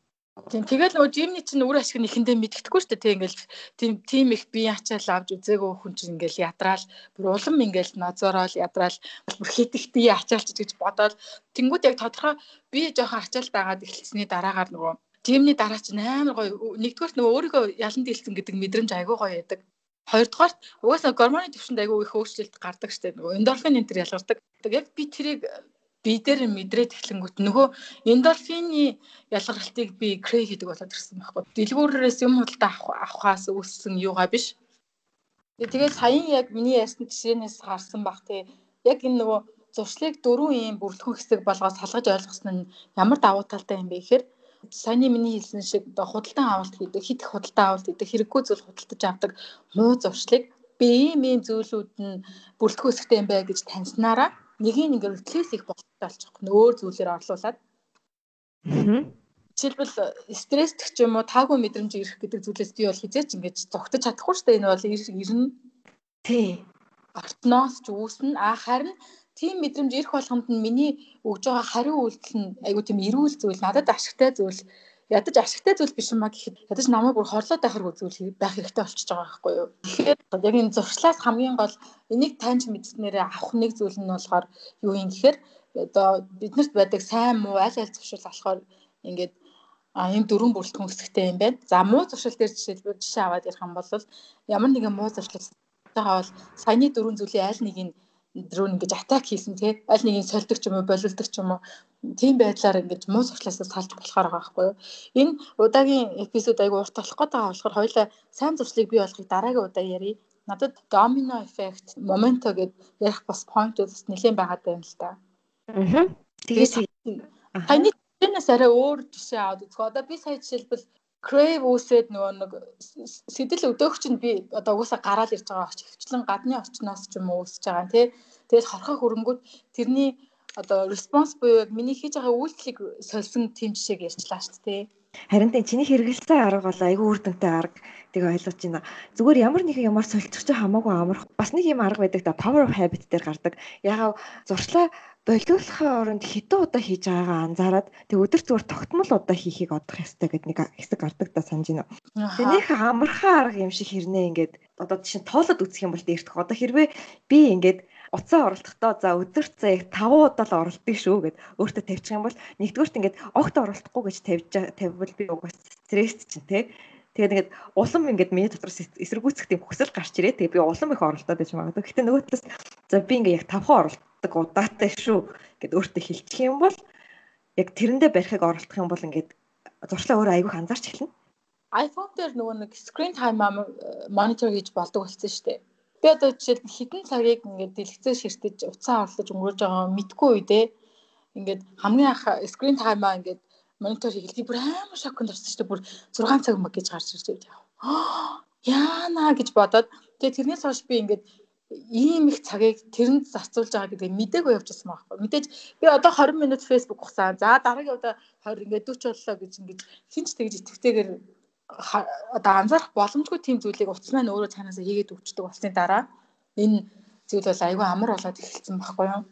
Тийм тэгэл нөгөө жимний чинь үр ашиг нь ихэндээ мэддэхгүй шүү дээ. Тэг ингээл тийм тийм их бие ачаал авч үзээгөө хүн чинь ингээл ядраал бүр улам ингээл нозороол ядраал бүр хит их бие ачаалч гэж бодоод тэнгууд яг тодорхой бие жоохон ачаалт агаад эхэлсэний дараагаар нөгөө жимний дараа чинь амар гоё нэгдүгээрт нөгөө өөрийгөө ялан дийлсэн гэдэг мэдрэмж айгүй гоё яадаг. Хоёрдугаарт угаасаа гормоны төвшөнд айгүй их өөрчлөлт гардаг штеп нөгөө эндорфин энэ төр ялгардаг. Яг би тэрийг би дээр мэдрээд эхлэнгүүт нөгөө эндорфины ялгарлтыг би крей гэдэг болоод ирсэн байхгүй. Дэлгүүрээс юм худалдаа авахаас үүссэн юугаа биш. Тэгээд саяхан яг миний ясны жишээнээс харсан бах те яг энэ нөгөө зуршлыг дөрвөн ийм бүрэлдэхүүн хэсэг болгоод салгаж ойлгосон нь ямар давуу талтай юм бэ гэхээр саяны миний хэлсэн шиг худалдан авалт хийдэг, хит их худалдан авалт хийдэг, хэрэггүй зүйл худалдаж авдаг муу зуршлыг би ийм ийм зүйлүүд нь бүрэлдэхүүн хэсэгтэй юм бай гэж таньснараа нэгийг ингээ реплейс их боломжтой болчих. Өөр зүйлээр орлуулад. Жишээлбэл стресстэх ч юм уу таагүй мэдрэмж ирэх гэдэг зүйлээс би бол хизээч ингэж зогтож чадахгүй шүү дээ. Энэ бол ирнэ. Тий. Ортноос ч үүснэ. А харин тийм мэдрэмж ирэх болгонд нь миний өгж байгаа хариу үйлдэл нь айгу тийм эрүүл зүйл, надад ашигтай зүйл ядаж ашигтай зүйл биш юм а гэхэд ядаж намайг бүр хорлоод байхаар зүйл байх хэрэгтэй болчихж байгаа байхгүй юу. Тэгэхээр яг энэ зуршлаас хамгийн гол энийг таньж мэдснээрээ авах нэг зүйл нь болохоор юу юм гэхээр одоо биднэрт байдаг сайн муу аль аль зуршил болохоор ингээд а ийм дөрвөн бүрэлдэхүүн хэсэгтэй юм байна. За муу зуршил дээр жишээлбэл жишээ аваад ярих юм бол ямар нэгэн муу зуршил байгаа бол саяны дөрвөн зүйлийн аль нэг нь дрон ингэж атак хийсэн тий аль нэг нь сольдог ч юм уу болилдог ч юм уу. Тийм байдлаар ингэж муу сурчлаасаа салж болохоор байгаа байхгүй юу? Энэ удаагийн эпизод айгу урт болох гээд байгаа болохоор хоёлаа сайн зуршлыг бий болохыг дараагийн удаа ярий. Надад домино эффект моменто гэд ярих бас поинтууд нэлээд байгаад байна л да аа тэгээд таны тэрнээс арай өөр жишээ аваад үзгөө одоо би сая жишээлбэл crave үсээд нөгөө нэг сэтэл өдөөгч нь би одоо угаасаа гараал ирж байгаа очиж хвчлэн гадны орчноос ч юм уу үсэж байгаа тий. Тэгэл хорхоо хөрөнгүүд тэрний одоо response буюу яг миний хийж байгаа үйлчлийг сольсон тийм жишээг ярьчлаа шүү дээ. Харин тэ чиний хэрэгэлсэн арга бол айгүй үр дүнтэй арга тийг ойлгож байна. Зүгээр ямар нэгэн юмар сольчих ч хамаагүй амарх. Бас нэг юм арга байдаг да power of habit дээр гардаг. Ягаад зуршлаа болиулахын оронд хэдэн удаа хийж байгаагаа анзаараад тэг өдөр зүгээр тогтмол удаа хийхийг одох ёстой гэдэг нэг хэсэг гардаг та санаж байна. Тэг нөх амархан арга юм шиг хэрнээ ингээд одоо чинь тоолоод үзэх юм бол дээртэх. Одоо хэрвээ би ингээд уцаа оролдохдоо за өдөрт за яг 5 удаа л оролддог шүү гэд өөртөө тавьчих юм бол нэгдүгürt ингээд огт оролдохгүй гэж тавьж тавьвал би угаас стресс чинь те Тэгээд ингээд улам ингээд миний дотор эсэргүүцэх тийм хүсэл гарч ирээ. Тэгээд би улам их оролдоод байж магадгүй. Гэтэ нөгөө талаас за би ингээд яг тавхан оролддог удаатай шүү гэд өөртөө хэлчих юм бол яг тэрэндээ барихыг оролдох юм бол ингээд зуршлаа өөрөө айгүйх анзаарч эхэлнэ. iPhone дээр нөгөө нэг screen time monitor хийж болдог болсон шүү дээ. Би одоо жишээл хитэн цагийг ингээд дэлгэцээ ширтэж уцаа орлож өнгөрөөж байгаа мэдгүй үедээ ингээд хамгийн анх screen time-аа ингээд монитор хийгээл бүр амар шоконд орсон шүү дээ. Бүр 6 цаг мөг гэж гарч ирж байв. Яана гэж бодоод тэгээ тэрнээс хойш би ингээд ийм их цагийг тэрэнд зарцуулж байгаа гэдэг мдээгүй явчихсан байхгүй. Мэдээж би одоо 20 минут Facebook ухсан. За дараагийн удаа 20 ингээд 40 боллоо гэж ингээд хинч тэгж итгэвтэйгээр одоо анзаарах боломжгүй тийм зүйлийг утас маань өөрөө цаанаасаа хийгээд өгчдөг болсны дараа энэ зүйл бол айгүй амар болоод эхэлсэн байхгүй юу?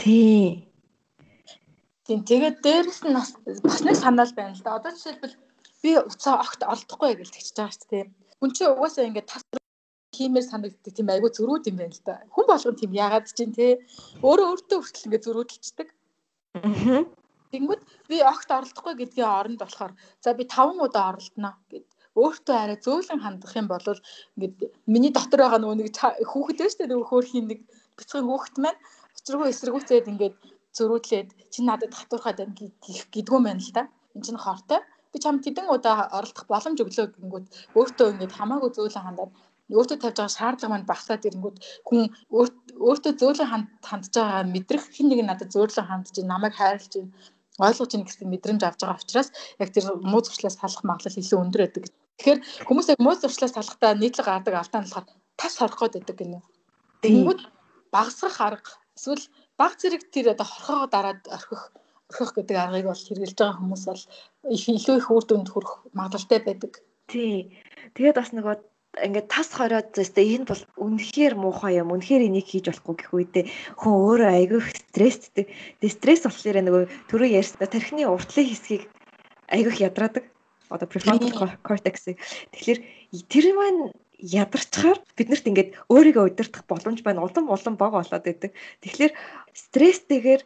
Тий. Тийм тэгээд дээрэс нь бас нэг санаал байна л да. Одоо жишээлбэл би уцаа огт олдохгүй гэж тэгчихэж байгаа шүү дээ. Хүн чинь угаасаа ингээд тас хиймээр санагддаг тийм айгүй зөрүүд юм байна л да. Хүн болгон тийм яагаад чинь те өөрөө өөртөө хүртэл ингээд зөрүүдэлцдэг. Аа. Тэнгүүд би огт оролдохгүй гэдгийн оронд болохоор за би 5 удаа оролдоно гэд өөртөө арай зөөлөн хандах юм бол ингээд миний дотор байгаа нөгөө нэг хүүхэд шүү дээ нөгөө хөөрхийн нэг бяцхан хүүхэд маань Учиргүй эсэргүүцээд ингээд зөрүүдлээд чи надад хатуурхаад байна гэдгүү мэн л да. Энд чинь хортой. Би чам тэдэн удаа оролдох боломж өглөө гингүүд өөртөө ингээд хамаагүй зөөлөн хандаад өөртөө тавьж байгаа шаардлага маань багасаад ирэнгүүт хүн өөртөө зөөлөн хандж байгаа мэдрэх хин нэг надад зөөлөн хандж намайг хайрлж байна ойлгож ийн гэсэн мэдрэмж авч байгаа учраас яг тэр муу зуршлаас салах магадлал илүү өндөр байдаг. Тэгэхээр хүмүүс яг муу зуршлаас салахтаа нийтлэг гардаг алдаа нь болохоор тас хорох гэдэг гинэ. Тэнгүүд багасгах арга эсвэл баг зэрэг тэр одоо хорхоогоо дараад орхих орхих гэдэг аргыг бол хэрэгжилж байгаа хүмүүс бол илүү их үр дүнд хүрэх магадлалтай байдаг. Тий. Тэгээд бас нөгөө ингээд тас хороод зөөстэй энэ бол үнэхээр муухай юм. Үнэхээр энийг хийж болохгүй гэх үедээ хүн өөрөө айгүй стресстэй. Тэгээ стресс болохоор нөгөө түрүү ярьсан тархины уртлын хэсгийг айгүйх ядраадаг. Одоо prefrontal cortex-ийг. Тэгэхээр тэр маань ядарчаар биднэрт ингээд өөрийгөө удирдах боломж байна. Улам улам бага болоод идэг. Тэгэхээр стресстэйгээр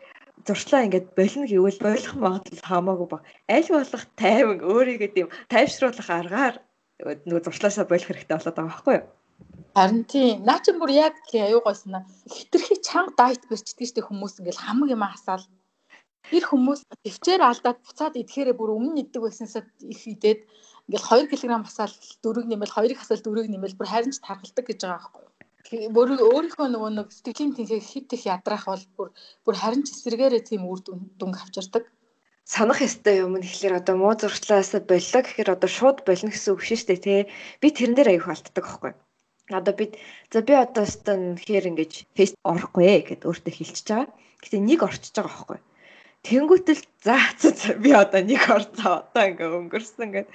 зуршлаа ингээд болно гэвэл болох магадлал хамаагүй баг. Аль болох тайван өөрийгөө тийм тайвшруулах аргаар нөгөө зуршлаасаа болох хэрэгтэй болоод байгаа байхгүй юу? Харин тийм. Наа чи бүр яг тий аюугайснаа хитрхи чанга дайт барьчдаг штеп хүмүүс ингээл хамаг юм хасаал. Тэр хүмүүс төвчээр алдаад буцаад идэхээрээ бүр өмнө иддэг байсансаа их идээд ингээл 2 кг хасаал 4 нэмэл 2 хасаал 4 нэмэл бүр харин ч тархалдаг гэж байгаа байхгүй юу? бүр өөрийнхөө нөгөө нэг сэтгэлийн тэнхээ хит их ядраах бол бүр бүр харин ч эсрэгээрээ тийм үр дүнг авчирдаг санах ёстой юм нь ихлээр одоо муу зуршлаас боллоо гэхээр одоо шууд болно гэсэн үг шүү дээ тий. Би тэрэн дээр аяг халтдаг аахгүй. Одоо бид за би одоо өстөн тэгэхээр ингэж фейс орохгүй ээ гэд өөртөө хэлчихэж байгаа. Гэтэ нэг орчиж байгаа аахгүй. Тэнгүүтэл за за би одоо нэг орцоо одоо ингээ өнгөрсөн гэд.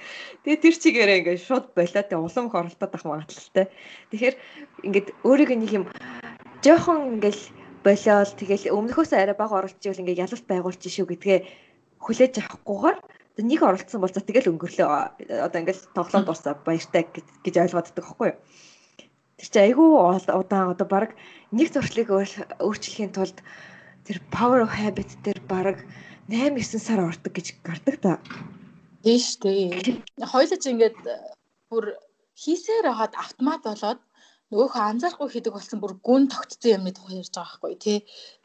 Тэгээ тэр чигээрээ ингээ шууд болоо тэ улам их оролдоод ах магадлалтай. Тэгэхээр ингээд өөрийгөө нэг юм жоохон ингээл болоод тэгэл өмнөхөөсөө арай бага оролцож ивэл ингээ ялалт байгуулчих шүү гэдгээ хүлээж авахгүйгээр нэг оролцсон бол за тэгэл өнгөрлөө одоо ингээл тоглоом дуусаа баяртай гэж ойлгоод байдаг байхгүй юу. Тэр чинь айгүй удаан одоо баг нэг зуршлыг өөрчлөхийн тулд тэр power of habit дээр баг 8 9 сар ордог гэж гардаг та. Тийш дээ. Хойлоо ч ингээд бүр хийсээр хагаад автомат болоод нөгөөхөө анзаарахгүй хийдэг болсон бүр гүн тогтцсон юмны тухай ярьж байгаа байхгүй тий.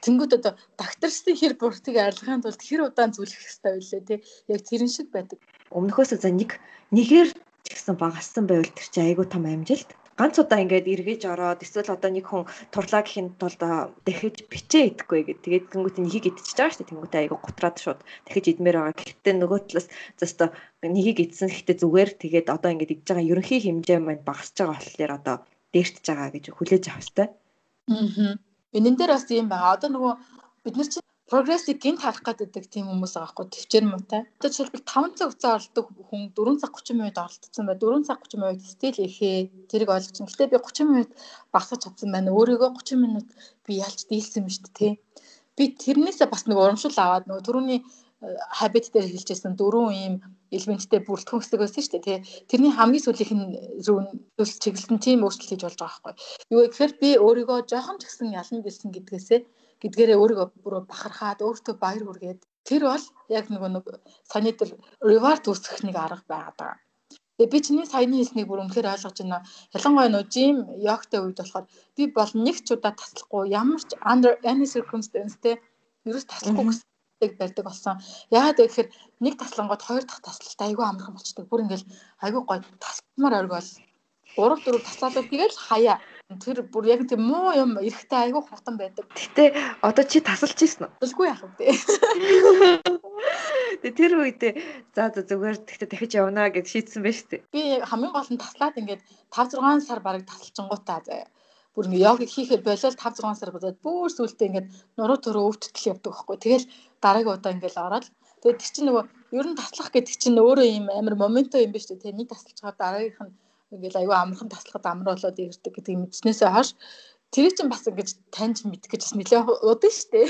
Тэнгүүд одоо докторсны хэр бүртгийг арилгахын тулд хэр удаан зүлэх хэрэгтэй байлээ тий. Яг тэрэн шиг байдаг. Өмнөхөөсөө за нэг нэгээр ч гэсэн багассан байвал тэр чинь айгүй том амжилт. Ганц удаа ингээд эргэж ороод эсвэл одоо нэг хүн турлаа гэхин тулд дахиж бичээ идэхгүй гэд. Тэгээд тэнгуүт нэгийг идчихэж байгаа шүү дээ. Тэнгуүт айгүй гутраад шууд дахиж идмээр байгаа. Гэхдээ нөгөө талаас зөстө нэгийг идсэн гэхдээ зүгээр тэгээд одоо ингээд идж байгаа ерөнхий хэмжээ маань багасж байгаа болохоор одоо дээртж байгаа гэж хүлээж авах хэрэгтэй. Аа. Энэ дээр бас юм байгаа. Одоо нөгөө бид нар чинь прогрессыг гинт харах гэдэг тийм хүмүүс байгаа хгүй төвчээр муутай. Одоо жишээлбэл 5 цаг хугацаа оролдог хүн 4 цаг 30 минут оролцсон бай. 4 цаг 30 минут стил ихээ тэрийг ойлгож. Гэхдээ би 30 минут багсаж чадсан байна. Өөрийгөө 30 минут би ялч дийлсэн юм шүү дээ, тий. Би тэрнээсээ бас нэг урамшил аваад нөгөө түрүүний habit дээр хэлжсэн дөрвөн ийм элементтэй бүрэлдэхүүн хэсэг байсан шүү дээ тий. Тэрний хамгийн сүүлийнх нь рүү зөвс чиглэлтэн тийм өөрчлөлт хийж болж байгаа байхгүй. Юу гэхээр би өөрийгөө жоохон ч гэсэн ялна гэсэн гэдгээсээ гэдгээрээ өөрийгөө бүр бахархаад өөртөө баяр хүргээд тэр бол яг нөгөө нэг саний дээр reward үүсгэх нэг арга байгаад байгаа. Тэгээ би чиний саяны хэлснийг бүр үнэхээр ойлгож байна. Ялангуяа нөө жим йогтай үед болохоор би бол нэг ч удаа таслахгүй ямар ч under any circumstance те ерөөс таслахгүй гэсэн барьдаг болсон. Яагаад гэхээр нэг таслангууд хоёр дахь таслалт айгүй амархан болчдөг. Бүр ингээл айгүй гоё тасламар оргиол 3 4 таслаад тэгэл хаяа. Тэр бүр яг тийм муу юм эрэхтэй айгүй хутан байдаг. Гэтэ одоо чи тасалж ийсэн үү? Тасалгүй яах вэ? Тэгээ тэр үедээ за за зүгээр тэгтээ дахиж явна гэж шийдсэн байж тээ. Би хамгийн гол нь таслаад ингээд 5 6 сар бараг тасалчингуудаа заяа бүр ингээ йогыг хийхэд болол 5 6 сар бодоод бүр сүултээ ингээд нуруу төрөө өвдөлтөл явдаг байхгүй. Тэгэл дараагийн удаа ингээл ороод тэгээд тэр чинь нөгөө ер нь таслах гэдэг чинь өөрөө юм амар моментоо юм биш үү те нэг тасалж байгаа дараагийнх нь ингээл аюу амархан таслахад амар болоод ирдэг гэдэг мэдснээсээ хойш тэр чинь бас ингэж таньж мэдэх гэж бас нэлээ удаан штэ.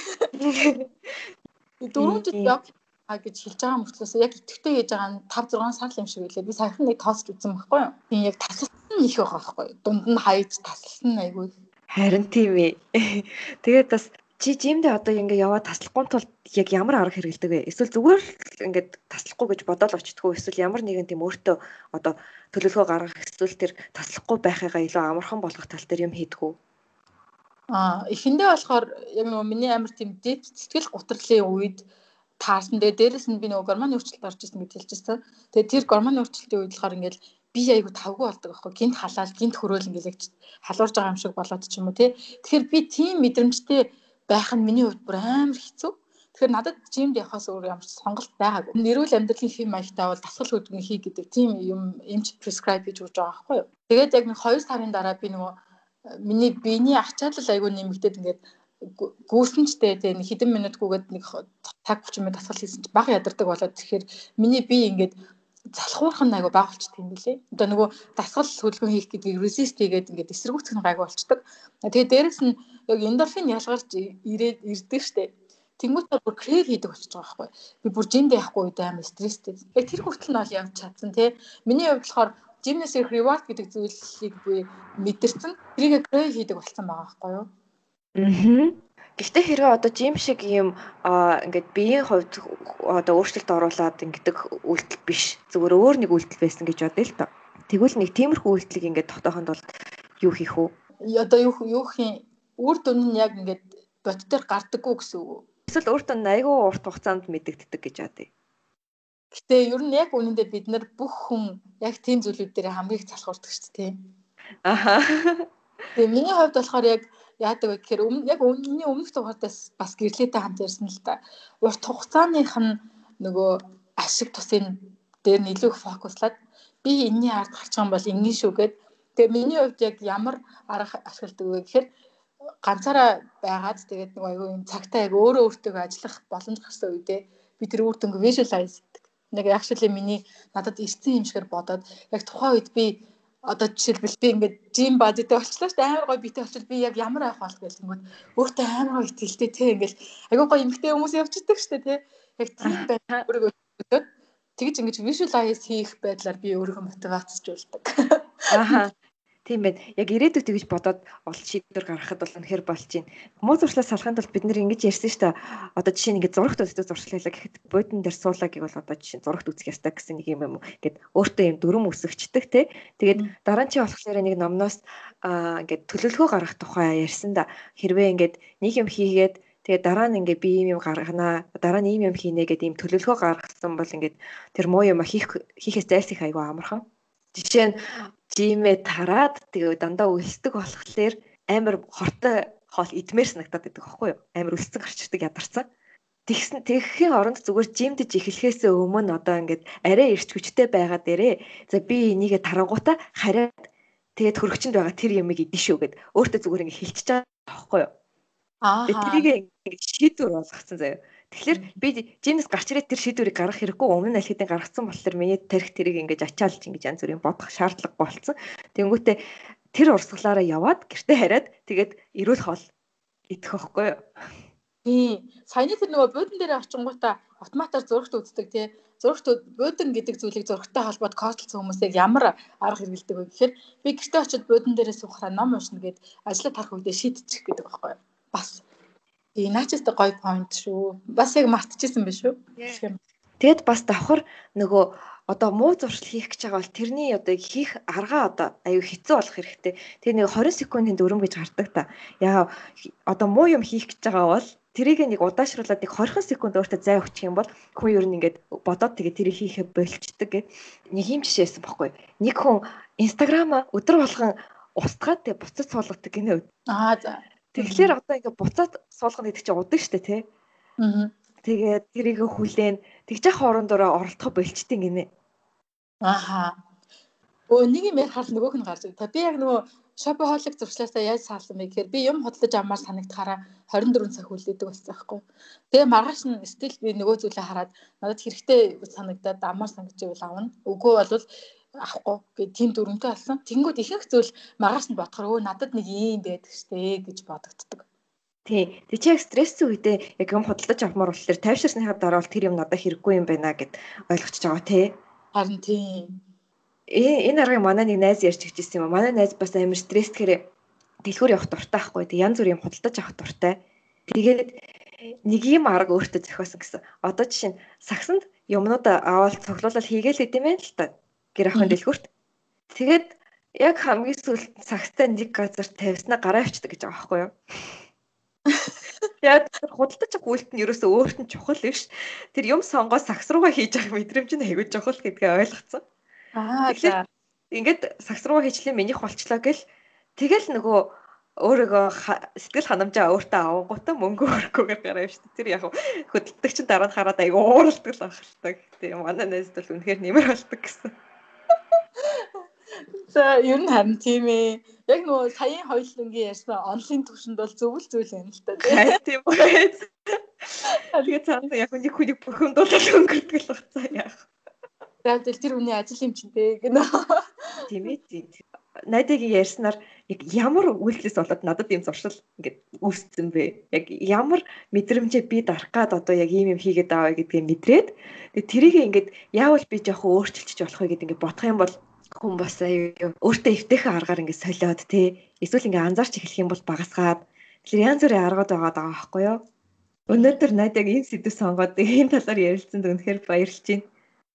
Дөрөв жил яг а гэж хэлж байгаа мөртлөөс яг итгэвтэй хийж байгаа нь 5 6 сар юм шиг үлээ. Би саяхан нэг тоосч үзсэн байхгүй юу? Тийм яг таслсан их байгаа байхгүй юу? Дунд нь хаяж таслсан айгүй. Харин тийм ээ. Тэгээд бас чи жимдээ одоо ингээ яваад таслахгүй тул яг ямар арга хэрэгэлдэг вэ? Эсвэл зүгээр л ингээд таслахгүй гэж бодоод очтгоо эсвэл ямар нэгэн тийм өөртөө одоо төлөвлөгөө гаргах эсвэл тэр таслахгүй байхыгаа илүү амархан болгох тал дээр юм хийдэг үү? Аа эхэндээ болохоор яг нөгөө миний амар тийм дэд сэтгэл гутралын үед таарсан. Тэгээ дээрэс нь би нөгөө гормоны өөрчлөлт орж исэн гэж хэлчихсэн. Тэгээ тэр гормоны өөрчлөлтийн үед болохоор ингээл би айгу тавгүй болдог байхгүй гинт халаал гинт хөрөөл ингээл халуурж байгаа юм шиг болоод ч юм уу тий. Тэгэхээр би тийм мэдрэмжтэй байх нь миний хувьд бүр амар хэцүү. Тэгэхээр надад жимд явахаас өөр ямар ч сонголт байгаагүй. Нэрүүл амьдралын хэм маягтай бол дасгал хөдөлгөөн хий гэдэг тийм юм эмч prescribe хийж өгч байгаа байхгүй юу. Тэгээд яг нэг 2 сарын дараа би нөгөө миний биений ачаалал айгүй нэмэгдээд ингээд гүйсэнчтэй тийм хэдэн минутгүйгээд нэг 30 минут дасгал хийсэн чи бага ядардаг болоод тэгэхээр миний бие ингээд залхуурах нь айгу баг болчтой юм билэ. Одоо нөгөө дасгал хөдөлгөөн хийх гэдгийг resist хийгээд ингээд эсэргүүцэх нь гайгүй болчдөг. Тэгээ дээрэс нь яг эндорфин ялгарч ирээд ирдэг штэ. Тэнгүүтээ бүр крейв хийдэг болчихж байгаа байхгүй. Би бүр жинд яахгүй үед амар стресстэй. Яг тэр хүртэл нь бол явж чадсан тий. Миний хувьд болохоор ирэх reward гэдэг зүйлийг би мэдэрсэн. Тэрийг крейв хийдэг болсон байгаа байхгүй юу? Аа. Гэхдээ хэрвээ одоо жим шиг юм ингээд биеийн хувьд одоо өөрчлөлт оруулаад ингэдэг үйлдэл биш. Зүгээр өөр нэг үйлдэл байсан гэж бодъё л тоо. Тэгвэл нэг тиймэрхүү үйлдэлийг ингээд тогтоохонд бол юу хийх вэ? Одоо юу юу хийх үр дүн нь яг ингээд бот дээр гардаггүй гэсэн үг? Эсвэл өөртөө айгүй урт хугацаанд мэдэгддэг гэж бодъё. Гэтэ ер нь яг үнэндээ бид нар бүх хүн яг тийм зүйлүүд дээр хамгийн их залхуурдаг шүү дээ. Аха. Тэгээ миний хувьд болохоор яг яадаг вэ гэхээр өмнө яг өмнөний өмнөх дугаартаас бас гэрлээтэй хамт ярьсан л та. Урт хугацааных нь нөгөө ашиг тусын дээр илүү фокуслаад би энэний ард гарчих юм бол ингэ шүүгээд тэгээ миний хувьд яг ямар арга ашигладаг вэ гэхээр ганцаараа байгаад тэгээд нэг аюу юм цагтаа яг өөрөө өөртөө ажиллах боломж гарсан үедээ би тэр үр дүнг visualize. Нэг actually миний надад ирсэн юм шигээр бодоод яг тухайн үед би одоо жишээлбэл би ингээд жим бадитэй болчлаа шүү дээ. Амар гоё битэй болчихвол би яг ямар авах бол гэх юм өөртөө амар гоё итгэлтэй те ингээд айгүй гоё эмгтэй хүмүүс явчихдаг шүү дээ те. Яг тийм өөрийгөө өдөөд тэгж ингэж visualize хийх байдлаар би өөрийгөө мотивацжуулдаг ааха Тийм байна. Яг ирээдүйд тэгж бодоод ол шийдвэр гаргахад бол үнэхэр болж байна. Муу зуршлаас салахын тулд бид нэр ингэж ярьсан шүү дээ. Одоо жишээ нь ингэ зурагт үздэг зуршлалаа гэхэд бодин дээр суулаа гэвэл одоо жишээ зурагт үзэх ёстой гэсэн нэг юм юм. Ингээд өөртөө юм дүрм үсгчдэг те. Тэгээд дараа нь чи болохоор нэг номноос аа ингээд төлөвлөгөө гаргах тухай ярьсан да. Хэрвээ ингээд нэг юм хийгээд Тэгээ дараа нь ингээ би ийм юм гарганаа дараа нь ийм юм хийнэ гэдэг ийм төлөвлөгөө гаргасан бол ингээд тэр муу юм хийх хийхээс зайлсхийх айгүй амархан. Жишээ нь жимээ тараад тэгээ дандаа өлсдөг болохоор амар хортой хоол идмээр санагдаад байдаг аахгүй юу? Амар өлсцөн гарчдаг ядарсан. Тэгсэн тэгэхийн оронд зүгээр жимдэж эхлэхээс өмнө одоо ингээд арай ирч хүчтэй байгаа дээрээ за би энийгээ тарангуута хараад тэгээд хөрөгчөнд байгаа тэр ямыг идэн шүү гэд өөртөө зүгээр ингээд хэлчихэж байгаа аахгүй юу? Аа. Тэрийг ингээд шийдвэр болгоцсон заяа. Тэгэхээр би жимнес гарч ирээд тэр шийдвэрийг гаргах хэрэггүй өмнө нь аль хэдийн гаргацсан болохоор миний тарих тэрийг ингэж ачаалж ингэж янз бүрийн бодох шаардлага болцсон. Тэнгүүтээ тэр урсгалаараа яваад гэртээ хараад тэгээд эрүүл хоол идэх байхгүй юу? Тийм. Саяны тэр нөгөө буудан дээр очингуудаа автоматар зурагт үздэг тий. Зурагт буудан гэдэг зүйлийг зурагтай холбоод кодолцсон хүмүүсийг ямар арга хэрэгэлдэг вэ гэхээр би гэртээ очиод буудан дээрээ суухаараа ном уншина гэд ажлаа тарах үедээ шийдчих гэдэг байхгүй юу? Бас Тий, наачстай гоё point шүү. Бас яг мартчихсан байх шүү. Тэгэд бас давхар нөгөө одоо муу зуршил хийх гэж байгаа бол тэрний одоо хийх аргаа одоо аюу хэцүү болох хэрэгтэй. Тэгээ нэг 20 секундын дүрм гэж гардаг та. Яа одоо муу юм хийх гэж байгаа бол тэрийг нэг удаашруулад нэг 20 секунд өөртөө зай өгчих юм бол хүн ер нь ингээд бодоод тэгээ тэрийг хийхэ болчдөг гэ. Нэг юм жишээсэн бохгүй. Нэг хүн инстаграма өдөр болгон устгаад тэгээ буцаж суулгадаг гинэ. Аа за. Тэгэхээр одоо ингээ буцаад суулгана гэдэг чинь удаг штэ тий. Аа. Тэгээд тэрийг хүлээн тэгж яах орондороо оролдох болчтын гинэ. Ааха. Өө нэг юм ярихаар нөгөөх нь гарч ирдэг. Би яг нөгөө шопохолик зуршлаасаа яаж саалсан бэ гэхээр би юм хөдлөж амаар санагдахаараа 24 цаг хүлээдэг болсон байхгүй. Тэгээ маргааш нь стил би нөгөө зүйлээ хараад надад хэрэгтэй санагдаад амаар санагдаж байвал авна. Үгүй бол авахгүй гэдэг тийм дүрмтэй болсон. Тэнгүүд ихэнх зүйл маргааш нь бодохоор өө надад нэг юм байдаг штэ гэж бодогддог. Тий. Тэг чи яг стресстэй үедээ яг юм худалдаж авмаар болохоор тайвширсныхаа дараа бол тэр юм надад хэрэггүй юм байна гэд ойлгочихж байгаа тий. Харин тий. Э энэ аргыг манай нэг найз ярьж хэлжсэн юм. Манай найз бас амар стресстэйгээр дэлгүүр явах дуртай байхгүй. Тэг янз бүрийн юм худалдаж авах дуртай. Тэгээд нэг юм арга өөртөө зохиосон гэсэн. Одоо жишээ нь сагсанд юмнуудаа аваад цуглуулаад хийгээл хэдэм байх л та гэр ахын дэлгүүрт. Тэгээд яг хамгийн сүүлд цагтай нэг газар тавьснаа гараа авчдаг гэж байгаа байхгүй юу? Яг худалдаж авах үйлт нь ерөөсөө өөрт нь чухал биш. Тэр юм сонгоо сакс руугаа хийж явах мэдрэмж нь аягүй чухал гэдгээ ойлгоцсон. Аа за. Ингээд сакс руугаа хийчлээ минийх болчлоо гэл тэгэл нөгөө өөрийгөө сэтгэл ханамжаа өөртөө авангуудаа мөнгө өрөхгүйгээр гараа юм шүү дээ. Тэр яг хөдөлдөг чинь дараа нь хараад аягүй ууралдаг л ахaltaг. Тэгээ манай найзд бол үнэхээр нэмэр болдог гэсэн. За ер нь харин тийм ээ. Яг нөгөө саяын хоёулангийн ярьсан онлайн төвшөнд бол зөвл зүйл юм л та тийм үү. Тэгээ цаана яг нэг хүнийг бол өнгөрдөг л бацаа яах. Тэгвэл тэр үний ажил юм чинь дээ гэнэ. Тийм ээ тийм найдагийн ярьснаар яг ямар үйлдэлээс болоод надад ийм зуршил ингээд үүссэн бэ? Яг ямар мэдрэмжээ би дарах гад одоо яг ийм юм хийгээд аваа гэдгийг мэдрээд тэгээ тэрийг ингээд яавал би жоохон өөрчилчих болох вэ гэдээ ингээд бодох юм бол хүн бас аюу өөртөө эвтэйхэн аргаар ингээд солиод тий эсвэл ингээд анзаарч эхлэх юм бол багасгаад тэгэхээр янз бүрийн аргууд байгаа даа байхгүй юу? Өнөөдөр найдаг ийм сэдв сонгоод энэ талаар ярилцсанд үнэхээр баярлж байна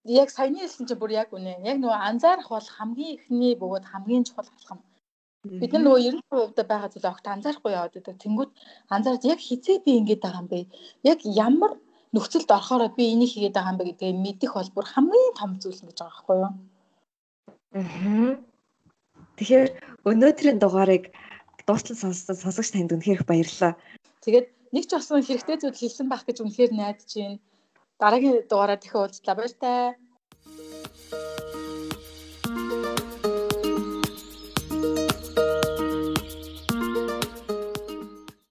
яг саяны хэлсэн чинь бүр яг үнэ. Яг нөгөө анзаарах бол хамгийн ихний бөгөөд хамгийн чухал алхам. Бид нар нөгөө 90% байгаа зүйл огт анзаарахгүй яваад байдаг. Тэнгүүд анзаарч яг хизээ би ингэж байгаа юм бэ? Яг ямар нөхцөлд орохоор би энийг хийгээд байгаа юм бэ гэдгийг мэдэх бол бүр хамгийн том зүйл гэж байгаа байхгүй юу? Тэгэхээр өнөөдрийн дугаарыг дуустал сонссон сонсогч танд үнэхээр баярлалаа. Тэгээд нэг ч болсон хэрэгтэй зүйл хэлсэн байх гэж үнэхээр найдаж байна дараагийн дугаараар дахин уулзлаа баяр таа.